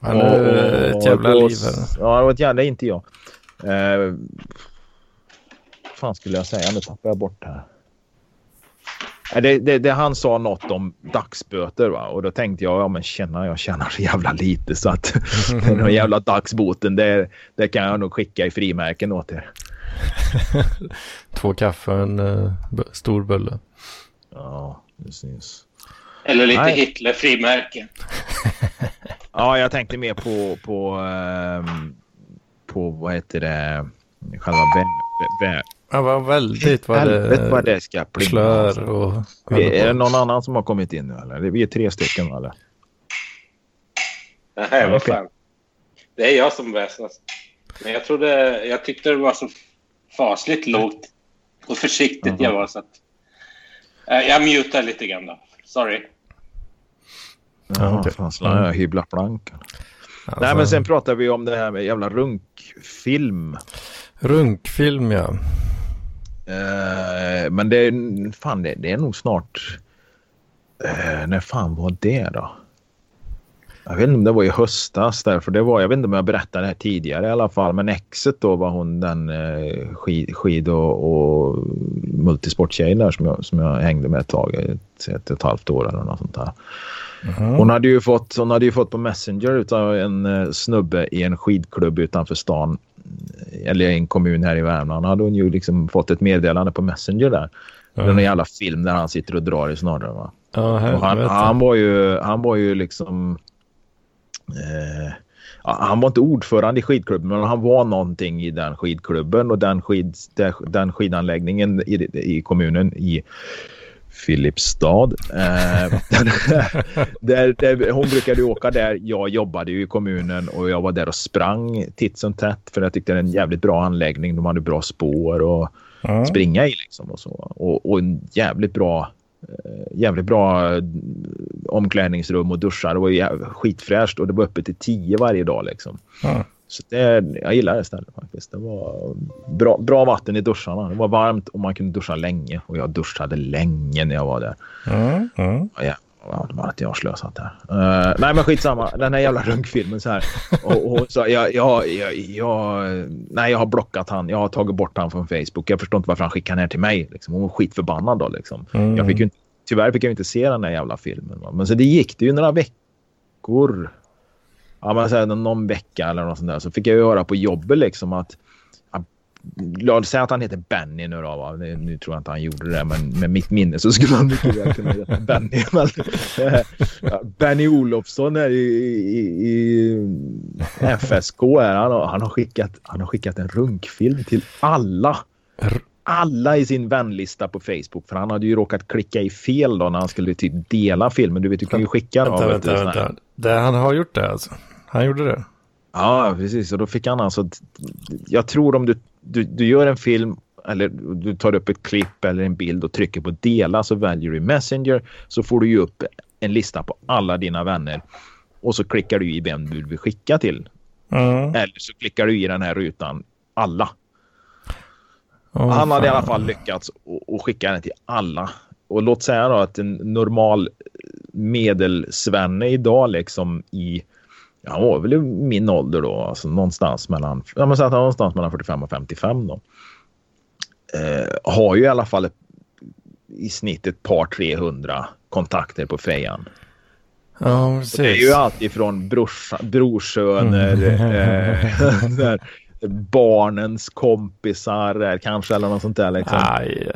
S1: Han är ett jävla liv.
S3: Ja, det var ett jävla inte jag. Eh, fan skulle jag säga? Nu tappar jag bort det här. Det, det, det, han sa något om dagsböter va? och då tänkte jag, ja men känna jag tjänar så jävla lite så att (laughs) den jävla dagsboten det, det kan jag nog skicka i frimärken åt er. (laughs)
S1: Två kaffe och en uh, stor bulle.
S3: Ja, precis.
S2: Eller lite Hitler-frimärken. (laughs)
S3: ja, jag tänkte mer på, på, um, på vad heter det, själva vä, vä,
S1: Ja, vad väldigt vad
S3: det, vad det ska
S1: plinga. Slör alltså. och...
S3: Är det någon annan som har kommit in nu eller? Vi är tre stycken eller?
S2: Nej, vad fan. Det är jag som väsnas. Men jag trodde, jag tyckte det var så fasligt lågt och försiktigt uh -huh. jag var så att... Äh, jag mutar lite grann då. Sorry.
S3: Ja, okay. fan, jag hybla plankan. Alltså... Nej, men sen pratar vi om det här med jävla runkfilm.
S1: Runkfilm, ja.
S3: Uh, men det fan, det, det är nog snart... Uh, när fan var det då? Jag vet inte om det var i höstas därför det var, jag vet inte om jag berättade det här tidigare i alla fall, men exet då var hon den eh, skid, skid och, och multisporttjejen där som jag, som jag hängde med ett tag, ett, ett, ett halvt år eller något sånt där. Mm. Hon, hade ju fått, hon hade ju fått på Messenger av en eh, snubbe i en skidklubb utanför stan eller en kommun här i Värmland hade hon ju liksom fått ett meddelande på Messenger där. Mm. Den jävla film där han sitter och drar i snarare va.
S1: Ja,
S3: han, han, var ju, han var ju liksom... Eh, han var inte ordförande i skidklubben men han var någonting i den skidklubben och den, skid, den skidanläggningen i, i kommunen i Filipstad. Eh, (laughs) där, där, hon brukade åka där. Jag jobbade ju i kommunen och jag var där och sprang titt som tätt för jag tyckte det var en jävligt bra anläggning. De hade bra spår och mm. springa i liksom och så. Och, och en jävligt bra eh, jävligt bra eh, omklädningsrum och duschar. Det var skitfräscht och det var öppet till tio varje dag liksom. Mm. Så det, jag gillar det stället faktiskt. Det var bra, bra vatten i duscharna. Det var varmt och man kunde duscha länge. Och jag duschade länge när jag var där.
S1: Mm, mm.
S3: Ja, Ja, det var att jag har slösat där. Uh, nej, men skitsamma. Den här jävla runkfilmen så här. Och, och så, jag, jag, jag, jag, nej, jag har blockat han. Jag har tagit bort han från Facebook. Jag förstår inte varför han skickar ner till mig. Liksom. Hon var skitförbannad då liksom. Mm. Jag fick ju inte, tyvärr fick jag inte se den här jävla filmen. Va? Men så det gick det ju några veckor. Ja, men så här, någon vecka eller något sånt där. Så fick jag höra på jobbet liksom att Låt säga att han heter Benny nu då. Va? Nu tror jag inte han gjorde det, men med mitt minne så skulle han mycket väl kunna heta Benny. (laughs) Men, ja, Benny Olofsson är i, i, i FSK. Är han, han, har skickat, han har skickat en runkfilm till alla. Alla i sin vänlista på Facebook. För han hade ju råkat klicka i fel då när han skulle typ dela filmen. Du vet, du kan ju skicka.
S1: Vänta, då, vänta, vänta. Det, han har gjort det alltså? Han gjorde det?
S3: Ja, precis. Och då fick han alltså... Jag tror om du du, du gör en film eller du tar upp ett klipp eller en bild och trycker på dela så väljer du Messenger så får du ju upp en lista på alla dina vänner och så klickar du i vem du vill skicka till. Mm. Eller så klickar du i den här rutan alla. Oh, Han hade fan. i alla fall lyckats att skicka den till alla. Och låt säga då att en normal medelsvenne idag liksom i han var väl i min ålder då, alltså någonstans mellan, ja, men så att någonstans mellan 45 och 55 då. Eh, har ju i alla fall ett, i snitt ett par 300 kontakter på fejan.
S1: Ja, precis. Det
S3: är ju alltid från brorsa, brorsöner, mm. eh, barnens kompisar kanske eller något sånt där. Liksom.
S1: Aj,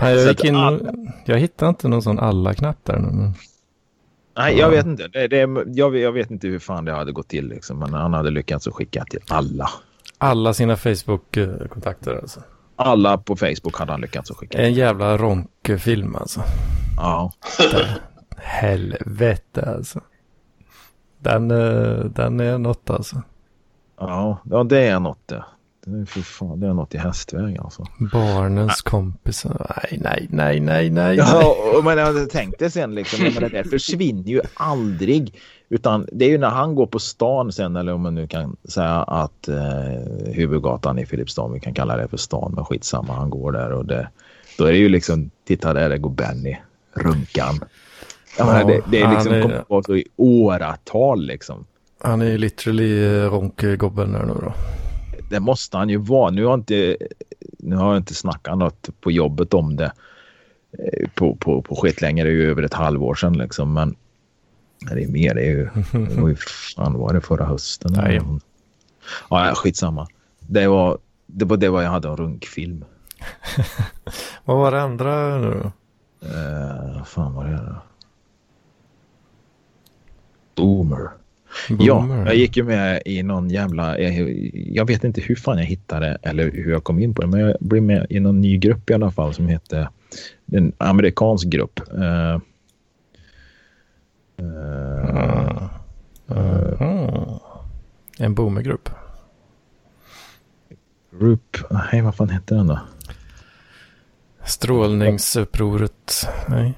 S1: jag, gick in, jag hittade inte någon sån alla-knapp där. Men...
S3: Nej, jag vet inte. Det, det, jag, jag, vet inte hur fan det hade gått till. Liksom. Men han hade lyckats att skicka till alla.
S1: Alla sina Facebook-kontakter alltså?
S3: Alla på Facebook hade han lyckats att skicka.
S1: En jävla ronkfilm alltså.
S3: Ja.
S1: Helvete alltså. Den, eh, den är något alltså.
S3: Ja, ja det är något det. Fy fan, det är något i hästväg alltså.
S1: Barnens nej. kompisar. Nej, nej, nej, nej, nej.
S3: Ja, men jag tänkte sen liksom, men det där försvinner ju aldrig. Utan det är ju när han går på stan sen, eller om man nu kan säga att eh, huvudgatan i Filipstad, vi kan kalla det för stan, men skitsamma, han går där och det, då är det ju liksom, titta där, där går Benny, runkan. Ja, menar, det, det är liksom, är... kommer i åratal liksom.
S1: Han är ju literally eh, ronkgobben nu då
S3: det måste han ju vara. Nu har, inte, nu har jag inte snackat något på jobbet om det eh, på, på, på skit längre. Det är ju över ett halvår sedan liksom. Men det är mer. Det är ju, det var ju fan var det förra hösten? (laughs) Nej. Ja, skitsamma. Det var, det var det var jag hade en runkfilm. (laughs)
S1: Vad var det andra nu då?
S3: Uh, fan var det då? Boomer. Boomer. Ja, jag gick ju med i någon jävla... Jag, jag, vet inte hur fan jag hittade eller hur jag kom in på det, men jag blev med i någon ny grupp i alla fall som hette... En amerikansk grupp. Uh,
S1: uh, uh, en boomergrupp?
S3: Grupp... Nej, vad fan hette den då?
S1: Strålningsupproret? Nej.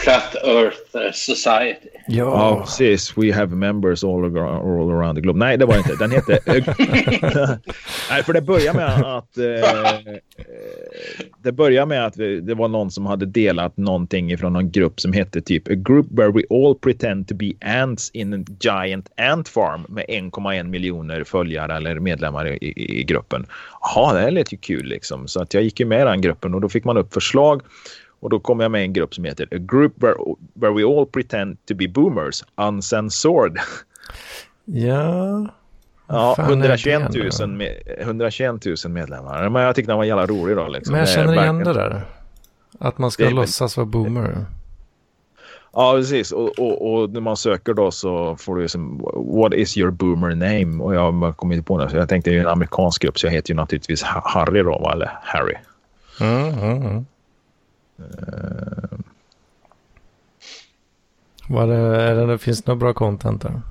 S2: Flat Earth Society.
S3: Ja, ja precis. We have members all, all around the globe. Nej, det var inte. Den hette... (laughs) Nej, för det börjar med att... Eh, det börjar med att vi, det var någon som hade delat någonting från någon grupp som hette typ A group where we all pretend to be ants in a giant ant farm med 1,1 miljoner följare eller medlemmar i, i, i gruppen. Jaha, det lät ju kul liksom. Så att jag gick ju med i den gruppen och då fick man upp förslag och då kom jag med en grupp som heter A Group where, where we all pretend to be boomers, uncensored.
S1: Ja.
S3: Ja, 121 000, med, 121 000 medlemmar. Men jag tyckte den var jävla rolig då. Liksom.
S1: Men jag känner igen det där. Att man ska det, låtsas vara boomer.
S3: Ja, precis. Och, och, och, när man söker då så får du som What is your boomer name? Och jag kom inte på det. Så jag tänkte det är en amerikansk grupp så jag heter ju naturligtvis Harry då, eller Harry.
S1: Mm, mm, mm. Uh, Var det, är det, finns det något bra content där?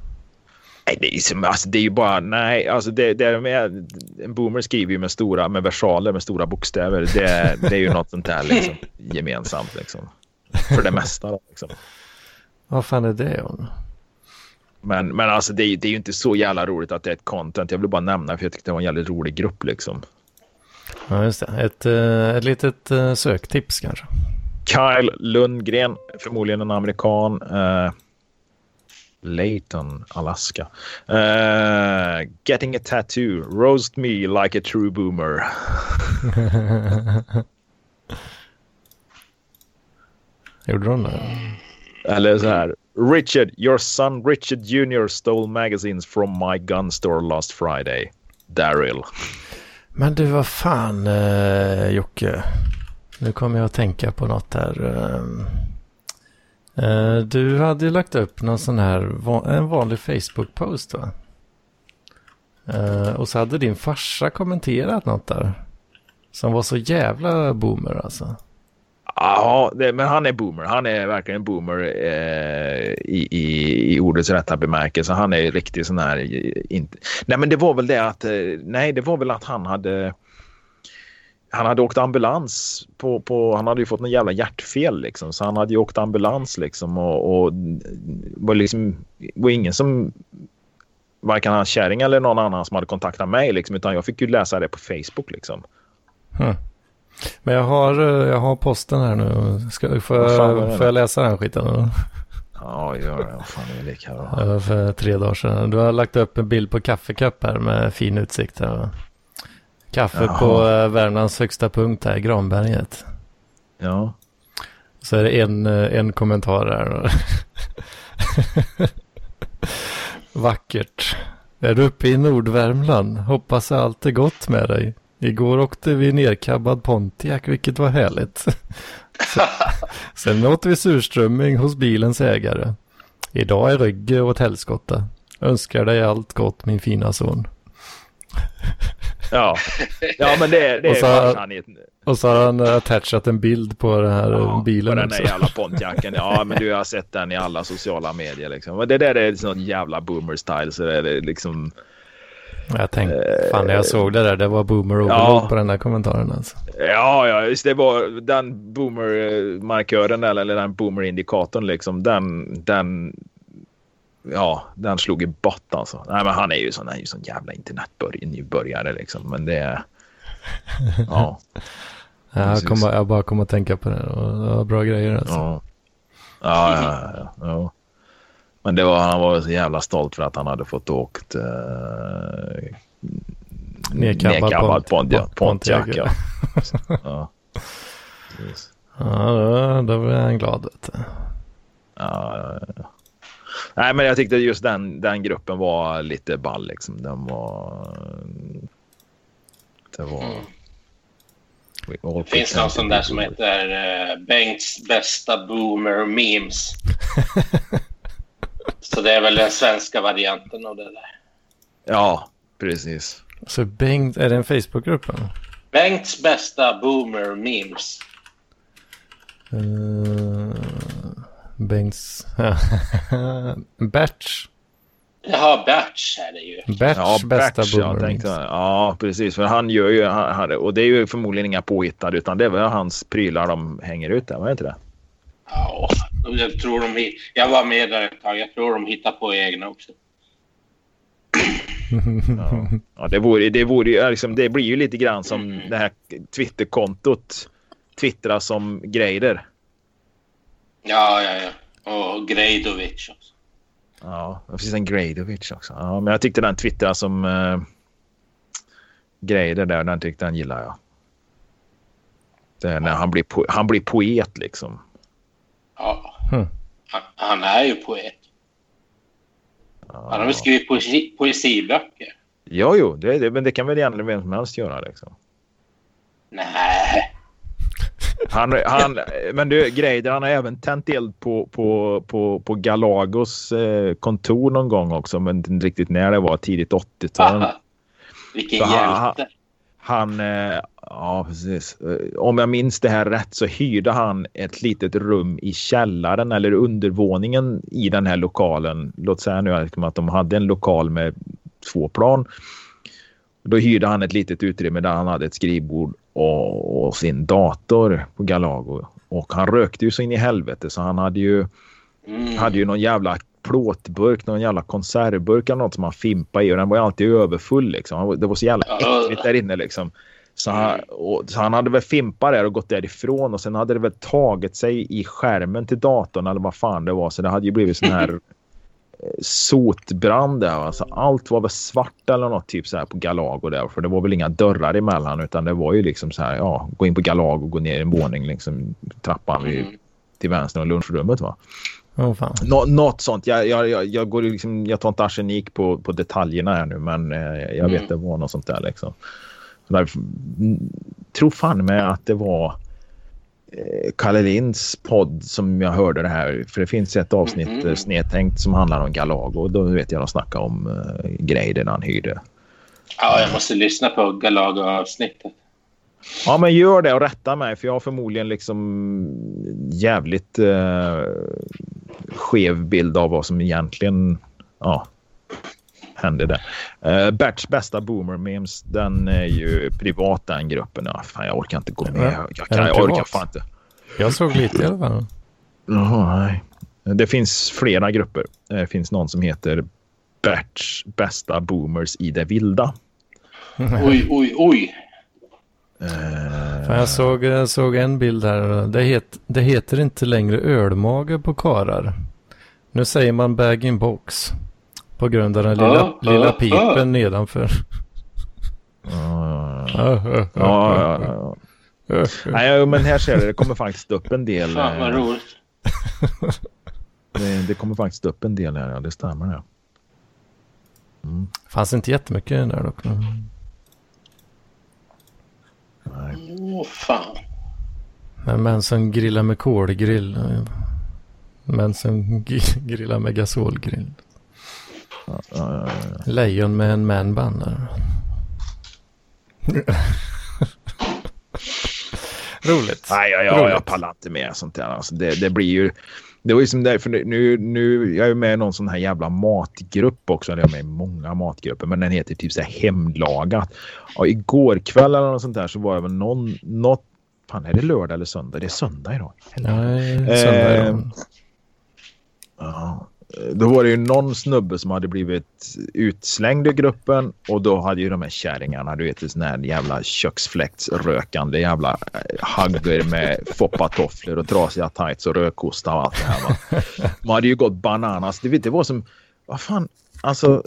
S3: Nej, det är, som, alltså, det är ju bara, nej, alltså det, det är med, en boomer skriver ju med stora, med versaler, med stora bokstäver. Det, det är ju något sånt där liksom, (laughs) gemensamt liksom. För det mesta då, liksom.
S1: Vad fan är det om?
S3: Men, men alltså det är, det är ju inte så jävla roligt att det är ett content. Jag vill bara nämna för jag tyckte det var en jävligt rolig grupp liksom.
S1: Ja, just det. Ett, eh, ett litet eh, söktips kanske.
S3: Kyle Lundgren, förmodligen en amerikan. Uh, Layton, Alaska. Uh, getting a tattoo. Roast me like a true boomer. (laughs)
S1: Gjorde de det?
S3: Eller så här. Richard, your son Richard Jr. stole magazines from my gun store last Friday. Daryl.
S1: Men du, vad fan eh, Jocke. Nu kommer jag att tänka på något här. Eh, eh du hade ju lagt upp någon sån här, en vanlig Facebook-post va? Eh, och så hade din farsa kommenterat något där. Som var så jävla boomer alltså.
S3: Ja, det, men han är boomer. Han är verkligen boomer eh, i, i, i ordets rätta bemärkelse. Han är riktigt sån här... Inte, nej, men det var väl det att... Eh, nej, det var väl att han hade... Han hade åkt ambulans på, på... Han hade ju fått någon jävla hjärtfel liksom. Så han hade ju åkt ambulans liksom och... och var liksom... var ingen som... Varken hans kärring eller någon annan som hade kontaktat mig liksom. Utan jag fick ju läsa det på Facebook liksom.
S1: Huh. Men jag har, eh, jag har posten här nu. Ska, får, jag, får jag läsa den skiten?
S3: Ja, gör det. Vad fan är det lika
S1: då? För tre dagar sedan. Du har lagt upp en bild på kaffekopp här med fin utsikt. Här. Kaffe Jaha. på eh, Värmlands högsta punkt här, Granberget.
S3: Ja.
S1: Så är det en, eh, en kommentar här. (laughs) Vackert. Är du uppe i Nordvärmland? Hoppas allt är gott med dig. Igår åkte vi nerkabbad Pontiac, vilket var härligt. (laughs) Sen åt vi surströmming hos bilens ägare. Idag är rygge åt helskotta. Önskar dig allt gott min fina son.
S3: Ja, ja men det, det
S1: och så
S3: är
S1: han, Och så har han attachat en bild på den här ja, bilen
S3: på den där jävla (laughs) Pontiacen. Ja, men du har sett den i alla sociala medier liksom. Det där är sån jävla boomer style så det är liksom...
S1: Jag tänkte, fan när jag såg det där, det var boomer overload ja. på den där kommentaren alltså.
S3: Ja, ja, just det var den boomer-markören eller den boomer-indikatorn liksom. Den, den, ja, den slog i bort alltså. Nej, men han är ju sån, han är ju sån jävla internetbörjare liksom. Men det (laughs) ja.
S1: ja jag, kom, jag bara kom att tänka på det. Det var bra grejer alltså.
S3: Ja, ja, ja. ja, ja. Men det var, han var så jävla stolt för att han hade fått åkt eh,
S1: nedkabbad
S3: Pontiac. Pontiac ja. (laughs)
S1: ja. ja, då blev han glad. Vet du.
S3: Ja, ja, Nej, men jag tyckte just den, den gruppen var lite ball liksom. Den var... Det var... Mm.
S2: Det finns någon sån där som heter uh, Bengts bästa boomer memes. (laughs) Så det är väl den svenska varianten av det där.
S3: Ja, precis.
S1: Så Bengt, är det en Facebookgrupp?
S2: Bengts bästa boomer memes.
S1: Uh, Bengts... (laughs) Batch.
S2: Jaha, Batch är det ju.
S1: Batch ja, bästa Batch, boomer
S3: jag tänkte, Ja, precis. För han gör ju... Han, och det är ju förmodligen inga påhittade utan det är väl hans prylar de hänger ut där, var det inte det?
S2: Ja, jag tror de... Jag var med där ett tag. Jag tror de hittar på egna också. (laughs)
S3: ja. ja, det, vore, det, vore, liksom, det blir ju lite grann som det här Twitterkontot twittrar som Greider.
S2: Ja, ja, ja. Och Greidovic också.
S3: Ja, det finns en Greidovic också. Ja, men jag tyckte den twittrar som uh, Greider där. Den tyckte han gillar jag. Det är när han blir, han blir poet liksom.
S2: Ja. Hmm. Han, han, är ju poet. Ja. Han har väl skrivit poesi, poesiböcker?
S3: Jo, jo, det, det, men det kan väl egentligen vem som helst göra liksom.
S2: Nej.
S3: Han, han, men du, Greider, han har även tänt eld på, på, på, på Galagos eh, kontor någon gång också, men inte riktigt när det var, tidigt 80-tal.
S2: Vilken hjälte.
S3: Han, eh, ja precis. Eh, om jag minns det här rätt så hyrde han ett litet rum i källaren eller undervåningen i den här lokalen. Låt säga nu att de hade en lokal med två plan. Då hyrde han ett litet utrymme där han hade ett skrivbord och, och sin dator på Galago. Och han rökte ju så in i helvete så han hade ju, mm. hade ju någon jävla plåtburk, någon jävla konservburk eller något som han fimpade i och den var ju alltid överfull liksom. Det var så jävla äckligt där inne liksom. Så han, och, så han hade väl fimpat där och gått därifrån och sen hade det väl tagit sig i skärmen till datorn eller vad fan det var. Så det hade ju blivit sån här (laughs) eh, sotbrand där. Alltså allt var väl svart eller något typ så här på Galago där. För det var väl inga dörrar emellan utan det var ju liksom så här. Ja, gå in på Galago och gå ner i en våning liksom trappan vid,
S2: Mm.
S3: till vänster och lunchrummet va.
S1: Åh fan.
S3: Nå, något sånt. Jag, jag, jag, jag, går liksom, jag tar inte arsenik på, på detaljerna här nu men eh, jag vet
S2: Mm.
S3: det var något sånt där liksom. Så där, tror fan med att det var eh, Kalle Linds podd som jag hörde det här. För det finns ett avsnitt mm. snedtänkt som handlar om Galago. Och då vet jag de snackade om eh, grejer han hyrde.
S2: Ja, jag måste lyssna på Galaga-avsnittet.
S3: Ja men gör det och rätta mig för jag har förmodligen liksom jävligt eh, skev bild av vad som egentligen ja, hände där. Eh, Berts bästa boomer memes den är ju privat den gruppen. Ja, fan, jag orkar inte gå med.
S1: Ja,
S3: Jag, kan, jag orkar fan inte.
S1: Jag såg lite i alla fall.
S3: Nej. Det finns flera grupper. Det finns någon som heter Berts bästa boomers i det vilda.
S2: Oj, oj, oj.
S3: Eh,
S1: Fan, jag såg, jag såg en bild här. Det, het, det heter inte längre ölmage på karar. Nu säger man bag in box. På grund av den lilla,
S2: Ja,
S1: lilla pipen
S2: ja.
S1: nedanför.
S3: ja, ja,
S1: Ja.
S3: Nej, men här ser du, det kommer faktiskt upp en del.
S2: Fan vad
S3: eh,
S2: roligt.
S3: Det, det kommer faktiskt upp en del här, ja, det stämmer det.
S1: Fanns inte jättemycket där dock. Mm.
S3: Nej.
S2: Åh fan.
S1: Men män som grillar med kolgrill. Män som (laughs) grillar med gasolgrill.
S3: Ja, ja, ja.
S1: Lejon med en manbun där. (laughs) Roligt.
S3: Nej, ja, ja, jag
S1: Roligt.
S3: pallar inte med sånt där. Alltså, det, det blir ju... Det var ju som där, för nu, nu, jag är med i någon sån här jävla matgrupp också. Eller Jag är med i många matgrupper, men den heter typ så här hemlagat. Och igår kväll eller något sånt där så var jag väl någon, något, fan är det lördag eller söndag? Det är söndag idag.
S1: Nej, söndag
S3: Eh,
S1: idag.
S3: Ja. Då var det ju någon snubbe som hade blivit utslängd i gruppen och då hade ju de här kärringarna, du vet, sån här jävla köksfläktsrökande jävla eh, hagger med foppatofflor och trasiga tights och rökhosta och allt det här. Va? (laughs) Man hade ju gått bananas. Du vet, det var som, vad fan, alltså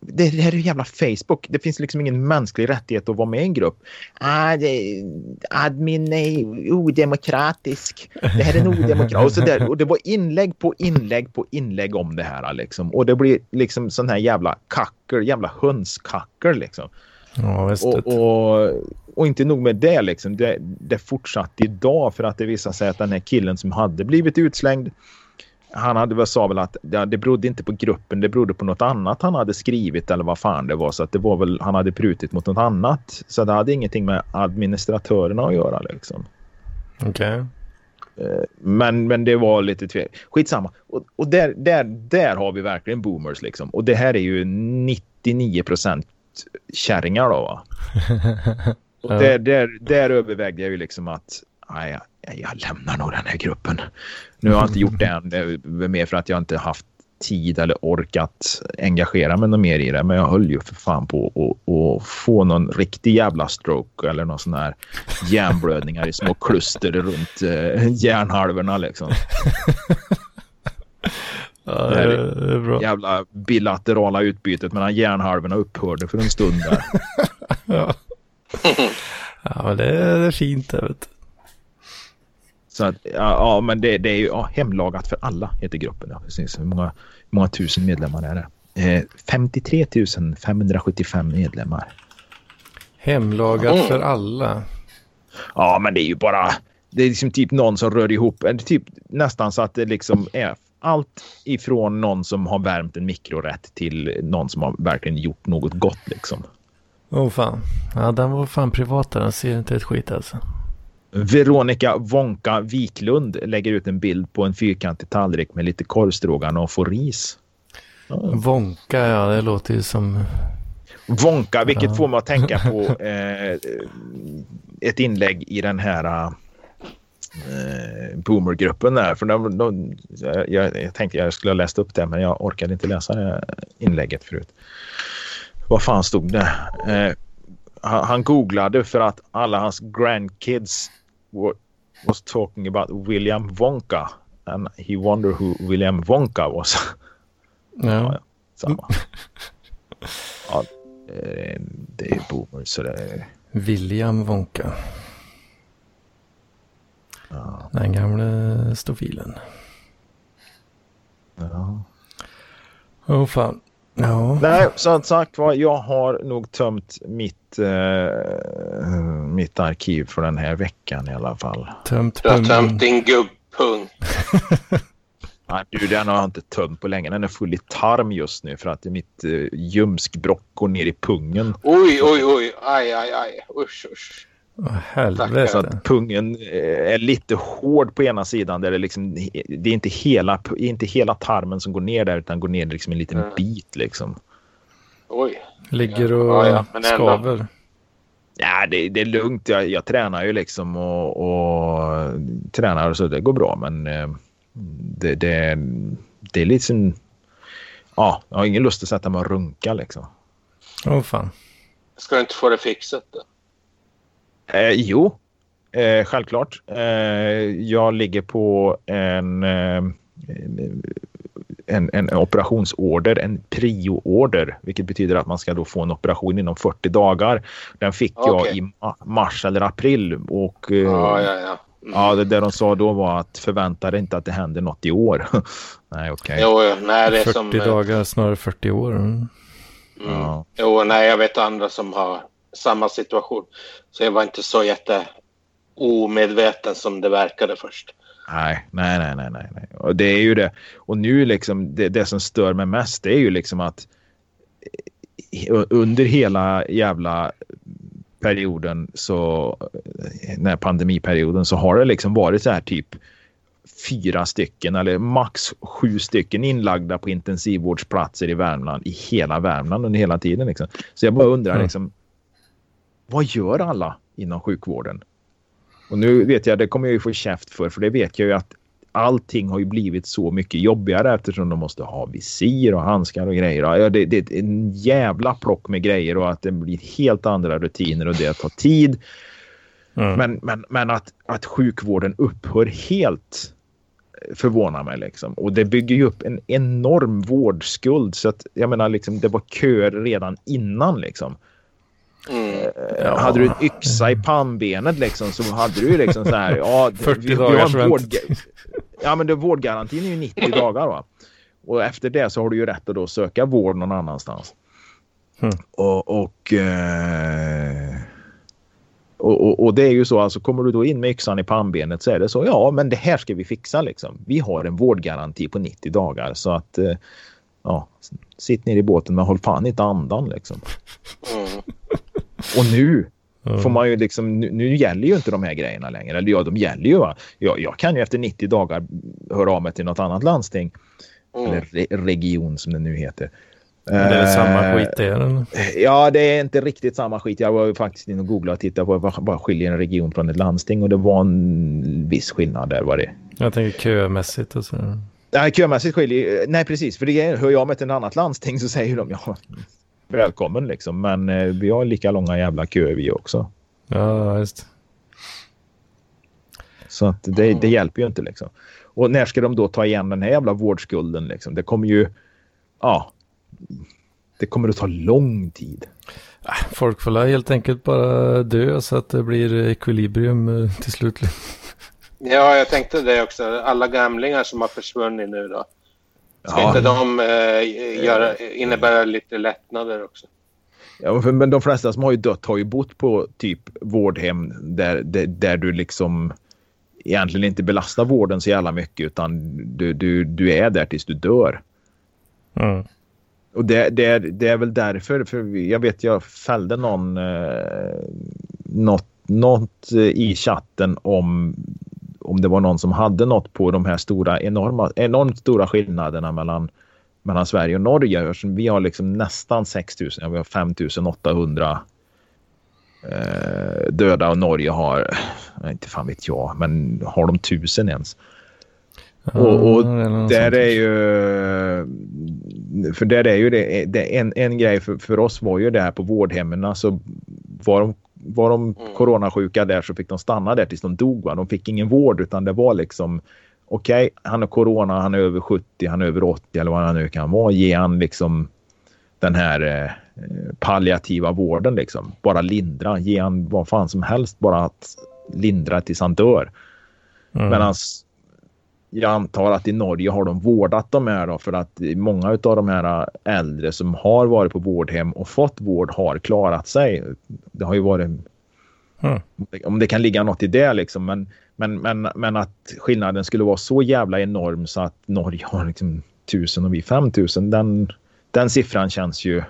S3: det, det här är jävla Facebook. Det finns liksom ingen mänsklig rättighet att vara med i en grupp. Ah, det, admin är odemokratisk. Det här är en odemokratisk. Och, så där. och det var inlägg på inlägg på inlägg om det här. Liksom. Och det blir liksom sån här jävla kackel, jävla hönskackel liksom.
S1: Ja, visst.
S3: Och, och, och inte nog med det liksom. Det, det fortsatte idag för att det visade sig att den här killen som hade blivit utslängd han hade väl sa väl att ja, det berodde inte på gruppen, det berodde på något annat han hade skrivit eller vad fan det var. Så att det var väl, han hade prutit mot något annat. Så det hade ingenting med administratörerna att göra liksom.
S1: Okej.
S3: Men, men det var lite tvek. Skitsamma. Och, och där, där, där har vi verkligen boomers liksom. Och det här är ju 99 procent kärringar då va. (laughs) Och där, där, där övervägde jag ju liksom att nej, jag, jag lämnar nog den här gruppen. Nu har jag inte gjort det än. Mer för att jag inte haft tid eller orkat engagera mig något mer i det. Men jag höll ju för fan på att- få någon riktig jävla stroke eller någon sån här hjärnblödningar i små kluster runt eh, hjärnhalvorna liksom. (laughs)
S1: Ja,
S3: Det här
S1: är, det är bra.
S3: Jävla bilaterala utbytet mellan hjärnhalvorna upphörde för en stund där. (laughs)
S1: Ja. ja, men det är, det är fint det vet du.
S3: Så att, ja, men det, det är ju ja, hemlagat för alla heter gruppen. Ja, precis. Hur många, hur många tusen medlemmar är det? Eh, 53 575 medlemmar.
S1: Hemlagat
S2: Mm.
S1: för alla.
S3: Ja, men det är ju bara... Det är liksom typ någon som rör ihop. Typ nästan så att det liksom är allt ifrån någon som har värmt en mikrorätt till någon som har verkligen gjort något gott liksom.
S1: Åh oh, fan. Ja, den var fan privat den ser inte ett skit alltså.
S3: Veronica Wonka Wiklund lägger ut en bild på en fyrkantig tallrik med lite korvstroganoff och ris.
S1: Wonka, ja det låter ju som...
S3: Wonka, vilket
S1: Ja.
S3: får mig att tänka på (laughs) eh, ett inlägg i den här eh, boomergruppen där. För de, de, jag, jag tänkte jag skulle ha läst upp det, men jag orkade inte läsa det inlägget förut. Vad fan stod det? Eh, han, han googlade för att alla hans grandkids were, was talking about William Wonka. And he wonder who William Wonka was.
S1: Ja.
S3: ja, samma. (laughs) ja, det är boomer så det är...
S1: William Wonka.
S3: Ja,
S1: Den gamle stofilen.
S3: ja.
S1: Åh oh, fan. Ja.
S3: Nej, som sagt var, jag har nog tömt mitt, eh, mitt arkiv för den här veckan i alla fall.
S1: Tömt
S2: Du har tömt din gubbpung. (laughs)
S3: Nej, du, den har jag inte tömt på länge. Den är full i tarm just nu för att mitt eh, ljumskbråck går ner i pungen.
S2: Oj, oj, oj. Aj, aj, aj. Usch, usch.
S3: Så
S1: helvete.
S3: att pungen eh, är lite hård på ena sidan. Där det, liksom, det är inte hela, inte hela tarmen som går ner där utan går ner liksom en liten
S2: Mm.
S3: bit. Liksom.
S2: Oj.
S1: Ligger och
S2: Ja, ja, men ändå.
S1: skaver.
S3: Ja, det, det är lugnt. Jag, jag tränar ju liksom och, och tränar så det går bra. Men eh, det, det, det är liksom... Ja, jag har ingen lust att sätta mig och runka liksom.
S1: Åh fan.
S2: Ska du inte få det fixat då?
S3: Eh, jo, eh, självklart. Eh, jag ligger på en, eh, en, en operationsorder, en prioorder, vilket betyder att man ska då få en operation inom 40 dagar. Den fick jag i ma- mars eller april och eh,
S2: Ja, ja, ja. Mm.
S3: ja, det, det de sa då var att förvänta dig inte att det händer något i år. (laughs) Nej, okej.
S2: Jo, jo, nej, det är
S1: 40
S2: som... eh,
S1: dagar, snarare 40 år. Mm.
S2: Mm.
S3: Ja.
S2: Jo, nej, jag vet andra som har samma situation. Så jag var inte så jätte omedveten som det verkade först.
S3: Nej, nej, nej, nej, nej. Och det är ju det. Och nu liksom det, det som stör mig mest det är ju liksom att eh, under hela jävla perioden så den här pandemiperioden så har det liksom varit så här typ fyra stycken eller max sju stycken inlagda på intensivvårdsplatser i Värmland i hela Värmland under hela tiden. Liksom. Så jag bara undrar
S1: Mm.
S3: liksom. Vad gör alla inom sjukvården? Och nu vet jag, det kommer jag ju få käft för, för det vet jag ju att allting har ju blivit så mycket jobbigare eftersom de måste ha visir och handskar och grejer. Ja, det, det är en jävla plock med grejer och att det blir helt andra rutiner och det tar tid.
S1: Mm.
S3: Men, men, men att, att sjukvården upphör helt förvånar mig. Liksom. Och det bygger ju upp en enorm vårdskuld. Så att, jag menar, liksom, det var köer redan innan. Liksom.
S2: Mm.
S1: Ja.
S3: Hade du en yxa i pannbenet liksom, så hade du liksom så här. Ja, (laughs)
S1: 40
S3: vi, vi har
S1: dagars
S3: en vård. Ja, men det, vårdgarantin är ju 90 dagar. Va? Och efter det så har du ju rätt att då söka vård någon annanstans.
S1: Mm.
S3: Och, och, eh, och, och, och det är ju så, alltså kommer du då in med yxan i pannbenet så är det så, ja men det här ska vi fixa liksom. Vi har en vårdgaranti på 90 dagar så att eh, ja, sitt ner i båten men håll fan inte andan liksom.
S2: Mm.
S3: Och nu
S1: Mm.
S3: får man ju liksom, nu, nu gäller ju inte de här grejerna längre. Eller ja, de gäller ju. Va? Jag, jag kan ju efter 90 dagar höra av mig till något annat landsting.
S2: Mm.
S3: Eller re, region som det nu heter.
S1: Men det är väl samma
S3: Eh,
S1: skit det. eller?
S3: Ja, det är inte riktigt samma skit. Jag var ju faktiskt inne och googlade och tittade på vad, vad skiljer en region från ett landsting och det var en viss skillnad där var det.
S1: Jag tänker kömässigt och så.
S3: Nej, kömässigt skiljer Nej, precis. För det är, hör jag mig till ett annat landsting så säger de ja, välkommen liksom. Men eh, vi har lika långa jävla köer vi också.
S1: Ja, just.
S3: Så att det, det hjälper ju inte liksom. Och när ska de då ta igen den här jävla vårdskulden liksom? Det kommer ju... Ja. Det kommer att ta lång tid.
S1: Folk får helt enkelt bara dö så att det blir ekvilibrium eh, till slut.
S2: Ja, jag tänkte det också. Alla gamlingar som har försvunnit nu då. Ska
S3: Ja.
S2: inte de eh, göra, innebära lite lättnader också?
S3: Ja, för- men de flesta som har ju dött har ju bott på typ vårdhem där, där, där du liksom egentligen inte belastar vården så jävla mycket utan du, du, du är där tills du dör.
S1: Mm.
S3: Och det, det, är, det är väl därför, för jag vet jag fällde någon eh, något, något eh, i chatten om om det var någon som hade något på de här stora enorma, enormt stora skillnaderna mellan, mellan Sverige och Norge. Vi har liksom nästan 6 000, ja, vi har 5 800 eh, döda och Norge har, eh, inte fan vet jag, men har de tusen ens? Och, och
S1: Ja,
S3: där är ju... För där är ju det, det en, en grej för, för oss var ju det här på vårdhemmen. Så var de, var de mm. coronasjuka där så fick de stanna där tills de dog. Va? De fick ingen vård utan det var liksom okej, okay, han har corona, han är över 70, han är över 80 eller vad han nu kan vara. Ge han liksom den här eh, palliativa vården liksom. Bara lindra, ge han vad fan som helst bara att lindra tills han dör. Mm. Medan jag antar att i Norge har de vårdat de här då för att många av de här äldre som har varit på vårdhem och fått vård har klarat sig. Det har ju varit mm. om det kan ligga något i det liksom men, men, men, men att skillnaden skulle vara så jävla enorm så att Norge har liksom tusen och vi 5000 den, den siffran känns ju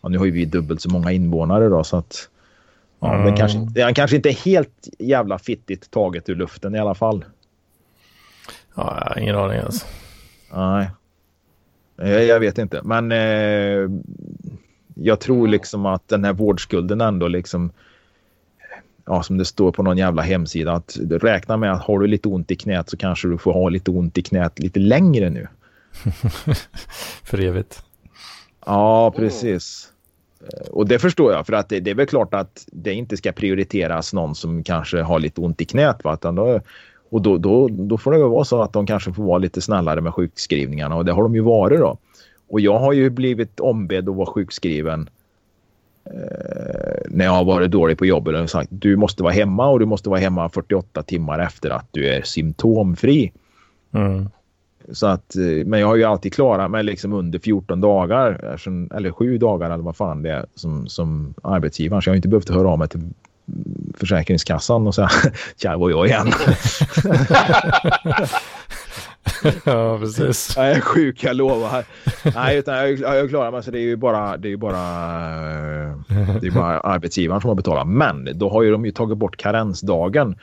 S3: ja, nu har ju vi dubbelt så många invånare då så att ja, mm. den, kanske, den kanske inte är helt jävla fittigt taget ur luften i alla fall.
S1: Ja, ingen aning ens.
S3: Nej. Jag, jag vet inte. Men eh, jag tror liksom att den här vårdskulden ändå liksom ja, som det står på någon jävla hemsida att räkna med att har du lite ont i knät så kanske du får ha lite ont i knät lite längre nu. (laughs)
S1: För evigt.
S3: Ja, precis. Och det förstår jag för att det, det, är väl klart att det inte ska prioriteras någon som kanske har lite ont i knät. Va? Utan då, och då, då, då får det vara så att de kanske får vara lite snällare med sjukskrivningarna och det har de ju varit då. Och jag har ju blivit ombedd att vara sjukskriven eh, när jag har varit dålig på jobbet och sagt du måste vara hemma och du måste vara hemma 48 timmar efter att du är symptomfri. Mm. Så att, eh, men jag har ju alltid klarat mig liksom under 14 dagar eller 7 dagar eller vad fan det är som, som arbetsgivare. Så jag har inte behövt höra av mig till Försäkringskassan och säga (laughs) tja, var jag igen. (laughs)
S1: ja, precis. (laughs)
S3: Jag är sjuk, jag lovar. Nej, utan jag, jag klarar mig. Så det är ju bara, det är bara, det är bara arbetsgivaren som har betalat. Men då har ju de ju tagit bort karensdagen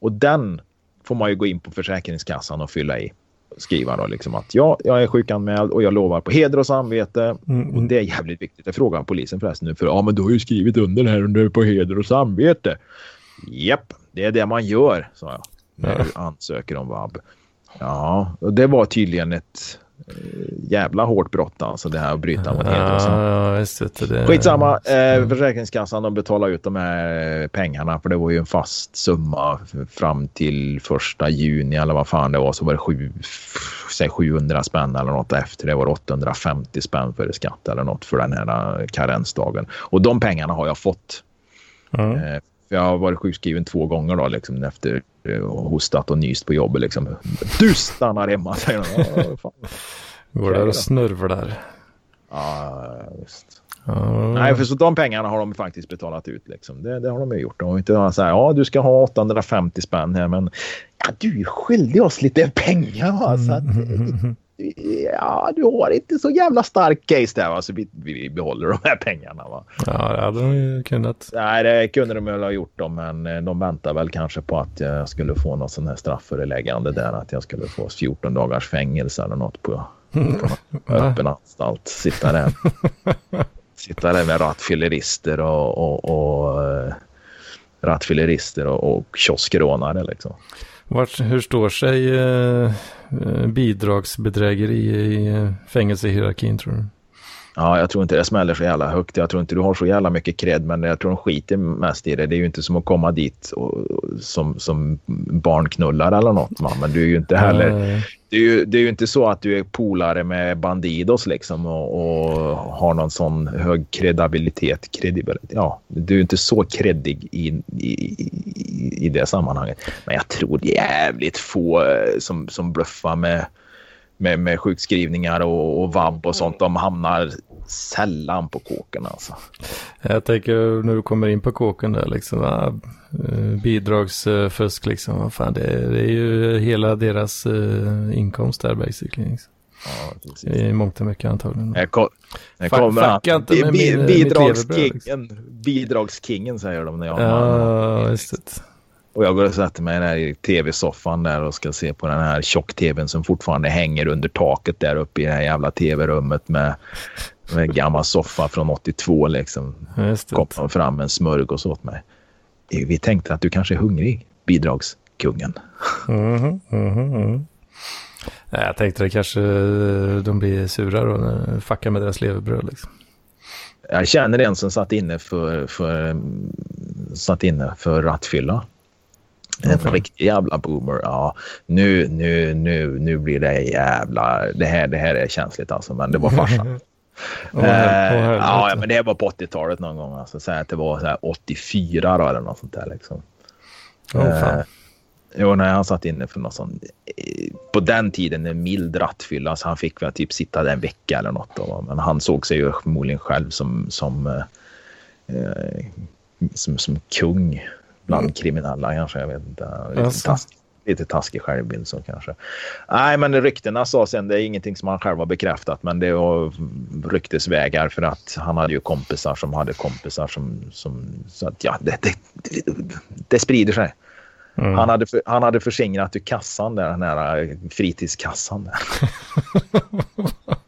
S3: och den får man ju gå in på Försäkringskassan och fylla i skriva då liksom att ja, jag är sjukanmäld och jag lovar på heder och samvete. Mm, mm. Och det är jävligt viktigt. Jag frågar polisen förresten nu för ja, men du har ju skrivit under här under på heder och samvete. Japp, det är det man gör, sa jag. När du ansöker om vab. Ja, och det var tydligen ett jävla hårt brott alltså det här att bryta mot heder och
S1: ja.
S3: Skitsamma, eh, Försäkringskassan de betalar ut de här pengarna för det var ju en fast summa fram till första juni eller vad fan det var så var det sju, säg 700 spänn eller något efter det var 850 spänn för skatt eller något för den här karensdagen och de pengarna har jag fått. Mm. Eh, jag har varit sjukskriven två gånger då, liksom, efter eh, hostat och nyst på jobbet. Liksom. Du stannar hemma, säger de. (laughs)
S1: Går där och snurvlar.
S3: Ja, visst. Mm. Nej, för så de pengarna har de faktiskt betalat ut. Liksom. Det, det har de ju gjort. De har inte sagt ja du ska ha 850 spänn här men ja, du är skyldig oss lite pengar. Va? Så att, (laughs) ja, du har inte så jävla stark case där. Va? Så vi, vi behåller de här pengarna. Va?
S1: Ja, det hade de ju kunnat.
S3: Nej, det kunde de väl ha gjort. Då, men eh, de väntar väl kanske på att jag skulle få något sån här straffföreläggande där. Att jag skulle få 14 dagars fängelse eller något på, på (laughs) öppen anstalt. Sitta där. (laughs) Sitta där med rattfyllerister och, och, och eh, rattfyllerister och, och kioskrånare liksom.
S1: Vart, hur står sig eh, eh bidragsbedrägeri i eh, fängelsehierarkin tror du?
S3: Ja, jag tror inte det smäller så jävla högt. Jag tror inte du har så jävla mycket cred, men jag tror de skiter mest i det. Det är ju inte som att komma dit och, som, som barnknullar eller något. Man. Men du är ju inte heller... Det är, ju, det är ju inte så att du är polare med Bandidos liksom och, och har någon sån hög kredabilitet. Kredibilitet. Ja, du är inte så kreddig i, i, i, det sammanhanget. Men jag tror jävligt få eh, som, som bluffar med med, med sjukskrivningar och, och vab och sånt. De hamnar sällan på kåken alltså.
S1: Jag tänker när du kommer in på kåken där liksom. Va? Eh, bidragsfusk liksom. Vad fan, det, är, det är ju hela deras uh, inkomst där basically. Liksom. Ja, precis. I mångt och mycket antagligen.
S3: Jag, kom, jag kommer att, inte med min, bidragskingen, liksom. bidragskingen säger de när jag
S1: Ja, just det.
S3: Och jag går och sätter mig där i tv-soffan där och ska se på den här tjock-tvn som fortfarande hänger under taket där uppe i det här jävla tv-rummet med, med en gammal soffa från 82 liksom. Kom fram en smörgås åt mig. Vi tänkte att du kanske är hungrig, bidragskungen.
S1: Mm -hmm, mm -hmm. Jag tänkte att kanske de blir sura då när fuckar med deras levebröd liksom.
S3: Jag känner en som satt inne för, för, satt inne för rattfylla. En
S1: Okej.
S3: riktig jävla boomer. Ja, nu, nu, nu, nu blir det jävla... Det här, det här är känsligt alltså, men det var farsan. (laughs)
S1: Åh,
S3: Eh, ja,
S1: helvete.
S3: men det var på 80-talet någon gång. Alltså, så att det var så här 84 då, eller något sånt där. Liksom.
S1: Fan.
S3: Eh, Jo, när han satt inne för något sånt. eh, På den tiden en mild rattfylla, så han fick väl typ sitta där en vecka eller något. Då. Men han såg sig ju förmodligen själv som, som, eh, eh, som, som kung bland kriminella kanske. Jag vet inte. Lite.
S1: Jaså?
S3: taskig, lite taskig självbild så kanske. Nej, men ryktena sa sen, det är ingenting som han själv har bekräftat, men det var ryktesvägar för att han hade ju kompisar som hade kompisar som, som så att ja, det, det, det, det sprider sig.
S1: Mm.
S3: Han hade, för, han hade förskingrat ur kassan där, den här eh, fritidskassan. Där. (laughs)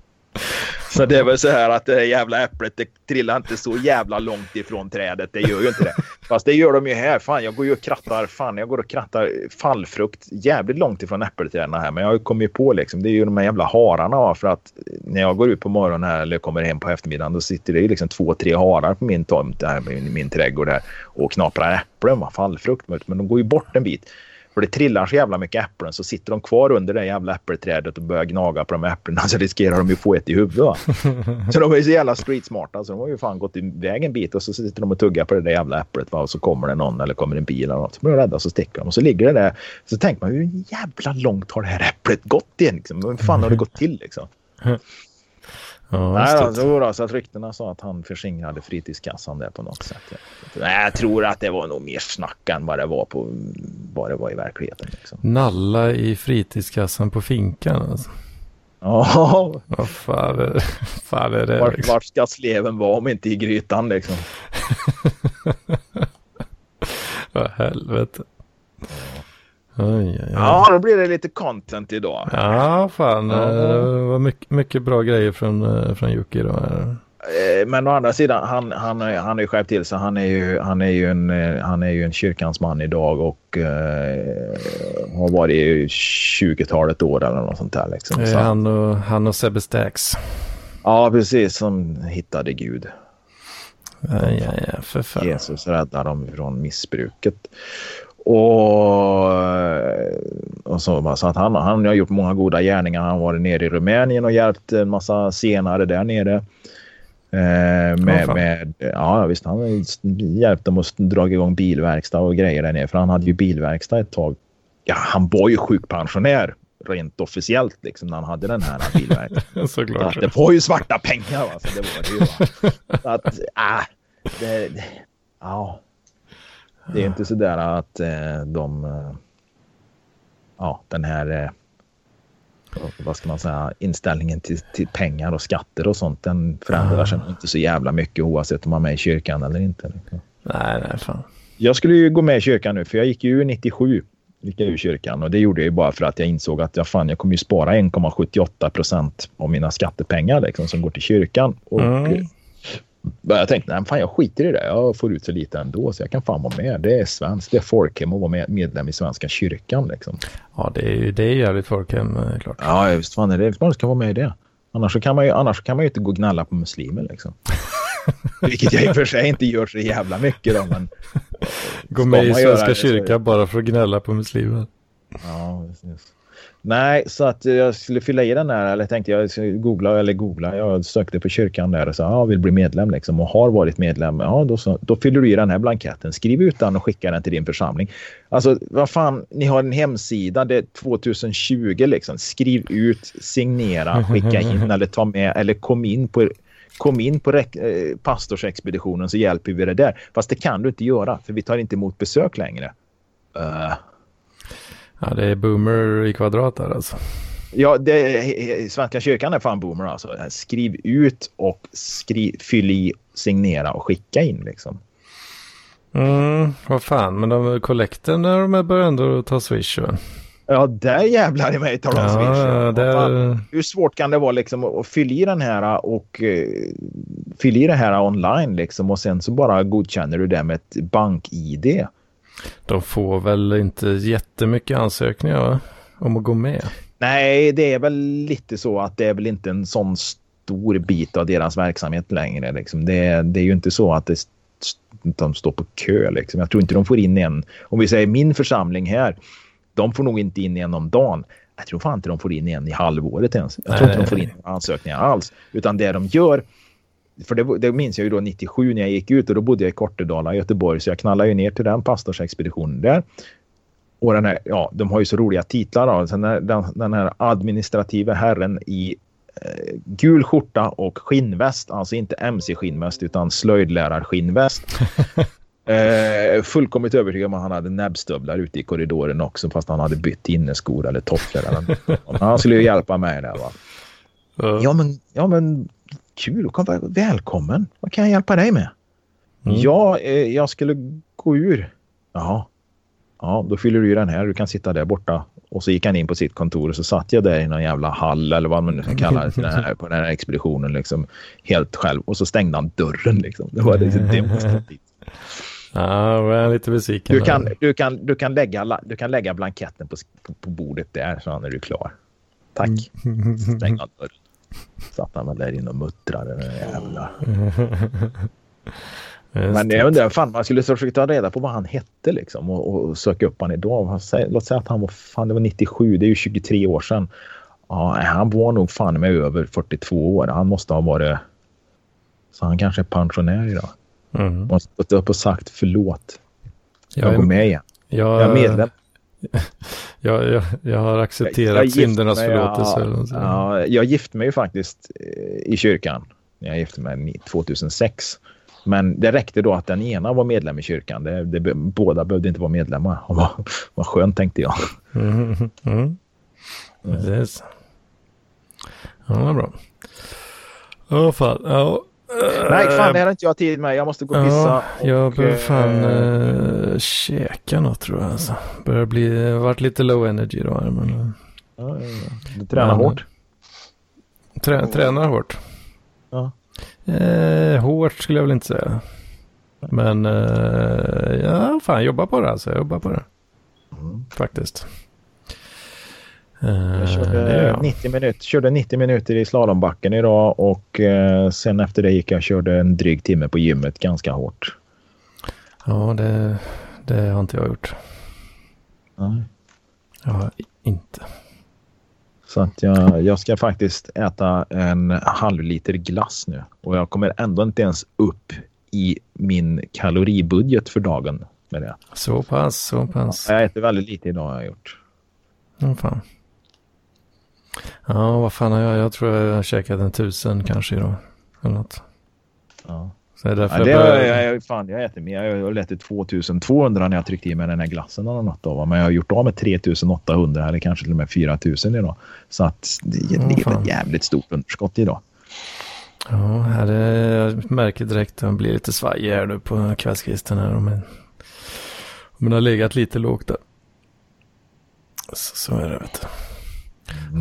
S3: så det är väl så här att det här jävla äpplet det trillar inte så jävla långt ifrån trädet. Det gör ju inte det. Fast det gör de ju här. Fan, jag går ju och krattar, fan, jag går och krattar fallfrukt jävligt långt ifrån äppelträden här. Men jag kommer ju på liksom, det är ju de här jävla hararna. För att när jag går ut på morgonen här eller kommer hem på eftermiddagen då sitter det ju liksom två, tre harar på min tomt där, min, min trädgård här. och knaprar äpplen, va, fallfrukt. Men de går ju bort en bit. För det trillar så jävla mycket äpplen så sitter de kvar under det jävla äppelträdet och börjar gnaga på de äpplena (laughs) så riskerar de ju få ett i huvudet. Va? (laughs) Så de är så jävla street smarta så de har ju fan gått iväg en bit och så sitter de och tuggar på det där jävla äpplet va? och så kommer det någon eller kommer en bil eller något. Så blir de rädda och så sticker de och så ligger det där. Så tänker man hur jävla långt har det här äpplet gått igen? Liksom? Hur fan har det gått till liksom?
S1: Ja,
S3: Nej, då, så, då, så att ryktena sa att han förskingrade fritidskassan där på något sätt. Nej, jag tror att det var nog mer snack än vad det var, på, vad det var i verkligheten. Liksom.
S1: Nalla i fritidskassan på finkan. Alltså.
S3: Ja,
S1: Vad fan är, fan är det?
S3: vart,
S1: Liksom?
S3: vart ska sleven vara om inte i grytan liksom? (laughs)
S1: Vad helvete. Oj, oj.
S3: Ja, då blir det lite content idag.
S1: Ja, fan.
S3: Ja.
S1: eh, Det var mycket, mycket bra grejer från, eh, från då. här.
S3: Eh, Men å andra sidan, han, han, han är ju skärpt till sig. Han är ju, han är ju, en, han är ju en kyrkans man idag och eh, har varit i 20-talet år eller något sånt där. Liksom. Så,
S1: han och, han och Sebbe Stax.
S3: ja, precis. Som hittade Gud.
S1: Ja, ja, ja, för fan.
S3: Jesus räddar dem från missbruket. Och, och så, så att han, han har gjort många goda gärningar. Han har varit nere i Rumänien och hjälpt en massa senare där nere. Eh, med,
S1: fan.
S3: med, ja, visst, han har hjälpt dem att dra igång bilverkstad och grejer där nere. För han hade ju bilverkstad ett tag. Ja, han var ju sjukpensionär rent officiellt liksom när han hade den här bilverkstaden. (laughs) Så
S1: Såklart.
S3: att det var ju svarta pengar. Va? Så det var det ju. Va? Så att, (laughs) äh, det, ja. Det är inte så där att eh, de... Eh, ja, den här... Eh, vad ska man säga? Inställningen till, till pengar och skatter och sånt. Den förändrar sig inte så jävla mycket oavsett om man är med i kyrkan eller inte.
S1: Nej, nej, fan.
S3: Jag skulle ju gå med i kyrkan nu för jag gick ju ur 97. Gick jag ur kyrkan och det gjorde jag ju bara för att jag insåg att jag, fan, jag kommer ju spara 1,78 procent av mina skattepengar liksom, som går till kyrkan. Och,
S1: Mm.
S3: Jag tänkte, nej fan jag skiter i det. Jag får ut så lite ändå så jag kan fan vara med. Det är svenskt, det är folkhem att vara med, medlem i Svenska kyrkan. Liksom.
S1: Ja, det är ju det är jävligt folkhem, eh, klart.
S3: Ja, visst fan är det. Man ska vara med i det. Annars kan man ju, annars kan man ju inte gå och gnälla på muslimer liksom. (laughs) Vilket jag i och för sig inte gör så jävla mycket då, men...
S1: Gå med i Svenska kyrkan bara för att gnälla på muslimer.
S3: Ja, precis. Nej, så att jag skulle fylla i den där, eller tänkte jag googla, eller googla, jag sökte på kyrkan där och sa ja, vill bli medlem liksom och har varit medlem. Ja, då, så, då fyller du i den här blanketten, skriv ut den och skicka den till din församling. Alltså, vad fan, ni har en hemsida, det är 2020 liksom. Skriv ut, signera, (laughs) skicka in eller ta med eller kom in på Kom in på eh, pastorsexpeditionen så hjälper vi det där. Fast det kan du inte göra för vi tar inte emot besök längre. Eh,
S1: Ja, det är boomer i kvadrat där alltså.
S3: Ja, det, Svenska kyrkan är fan boomer alltså. Skriv ut och skriv, fyll i, signera och skicka in liksom.
S1: Mm, vad fan, men de kollekten de börjar ändå ta swish va?
S3: Ja, där jävlar i mig tar de
S1: Ja,
S3: swish. Ja,
S1: det-
S3: Vad fan, Hur svårt kan det vara liksom att att fylla i den här och uh, fylla i det här online liksom och sen så bara godkänner du det med ett bank-id.
S1: De får väl inte jättemycket ansökningar? Om att gå med.
S3: Nej, det är väl lite så att det är väl inte en sån stor bit av deras verksamhet längre. Liksom. Det, det är ju inte så att det, de står på kö. Liksom. Jag tror inte de får in en. Om vi säger min församling här. De får nog inte in en om dagen. Jag tror fan inte de får in en i halvåret ens. Jag tror inte de får in ansökningar alls. Utan det de gör för det, det, minns jag ju då 97 när jag gick ut och då bodde jag i Kortedala i Göteborg så jag knallade ju ner till den pastorsexpeditionen där. Och den här, ja, de har ju så roliga titlar då. Sen den, den här administrativa herren i eh, gul skjorta och skinnväst, alltså inte mc-skinnväst utan slöjdlärarskinnväst. (laughs) eh, fullkomligt övertygad om att han hade näbbstövlar ute i korridoren också fast han hade bytt inneskor eller tofflor. han skulle ju hjälpa mig där va. Ja men, ja men kul, välkommen. Vad kan jag hjälpa dig med? Mm. Ja, eh, jag skulle gå ur. Jaha. Ja, då fyller du i den här. Du kan sitta där borta. Och så gick han in på sitt kontor och så satt jag där i någon jävla hall eller vad man nu ska kalla det här, på den här expeditionen liksom helt själv. Och så stängde han dörren liksom. Det var lite demonstrativt. (laughs)
S1: Ja, jag är lite besviken.
S3: Du kan, du, kan, du, kan lägga, du kan lägga blanketten på, på, bordet där så är du klar. Tack. Stäng av dörren. Satt han väl där inne och muttrade den jävla. Men jag undrar, fan man skulle försöka ta reda på vad han hette liksom och, och söka upp honom idag. Låt säga att han var, fan det var 97, det är ju 23 år sedan. Ja, han var nog fan med över 42 år. Han måste ha varit... Så han kanske är pensionär idag. Mm. Måste gått upp och sagt förlåt. Jag, jag går med igen.
S1: Jag,
S3: jag är medlem. (laughs)
S1: jag, jag, jag har accepterat jag, jag syndernas förlåtelse.
S3: Ja, ja, jag gifte mig faktiskt eh, i kyrkan. Jag gifte mig 2006. Men det räckte då att den ena var medlem i kyrkan. Det, det, båda behövde inte vara medlemmar. (laughs) Vad, vad skönt tänkte jag. Mm, mm.
S1: Precis. Ja, bra. Ja, fan. Ja.
S3: Nej, fan det hade inte jag tid med. Jag måste gå och pissa. Ja,
S1: jag behöver fan äh, käka något tror jag. Alltså. Börjar bli, varit lite low energy då. Men,
S3: ja, ja, Du tränar men, hårt?
S1: Trä, tränar hårt.
S3: Ja.
S1: Eh, hårt skulle jag väl inte säga. Men eh, ja, fan jobba på det alltså. Jag jobbar på det. Mm. Faktiskt.
S3: Jag körde, ja. 90 minuter, körde 90 minuter i slalombacken idag och eh, sen efter det gick jag och körde en dryg timme på gymmet ganska hårt.
S1: Ja, det, det har inte jag gjort.
S3: Nej.
S1: Jag har inte.
S3: Så att jag, jag ska faktiskt äta en halv liter glass nu och jag kommer ändå inte ens upp i min kaloribudget för dagen med det.
S1: Så pass, så pass.
S3: Jag äter väldigt lite idag har jag gjort.
S1: Mm, fan. Ja, vad fan har jag? Jag tror jag har käkat en tusen kanske idag. Eller något.
S3: Ja.
S1: Så det är
S3: därför ja, det jag, börjar... jag, jag, fan, jag äter mer. Jag har ätit 2200 när jag tryckte i mig den här glassen eller något. Då, men jag har gjort av med 3800 eller kanske till och med 4000 idag. Så att det, det är ett jävligt stort underskott idag.
S1: Ja, här är, jag märker direkt att jag blir lite svajig här nu på kvällskvisten. Här, om, om har legat lite lågt där. Så, så är det vet du.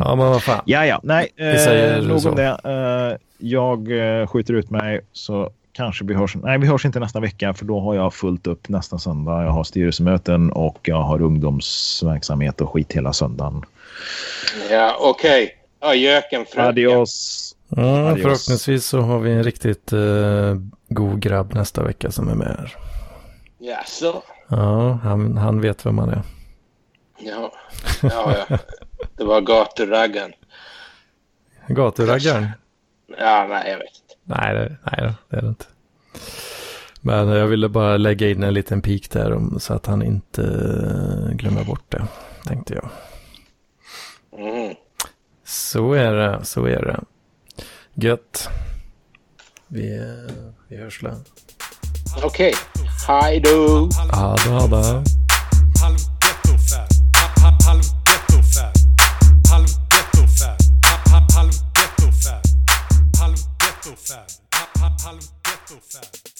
S1: Ja, men vad fan.
S3: Ja, ja. Nej, eh, nog om det. Eh, jag eh, skjuter ut mig så kanske vi hörs. Nej, vi hörs inte nästa vecka för då har jag fullt upp nästa söndag. Jag har styrelsemöten och jag har ungdomsverksamhet och skit hela söndagen.
S2: Ja, okej. Okay. Ajöken fröken.
S3: Adios.
S1: Ja, Adios. Förhoppningsvis så har vi en riktigt uh, god grabb nästa vecka som är med här.
S2: Jaså?
S1: Ja, han, han vet vem man är.
S2: Ja, ja, ja. Det var gaturaggen.
S1: Gaturaggen?
S2: Ja, nej, jag vet inte.
S1: Nej, det, nej, det är det inte. Men jag ville bara lägga in en liten pik där om, så att han inte glömmer bort det, tänkte jag.
S2: Mm.
S1: Så är det, så är det. Gött. Vi, vi hörs då.
S2: Okej. Okay. Hej då.
S1: Ha det, ghetto fab. Halv ghetto fab.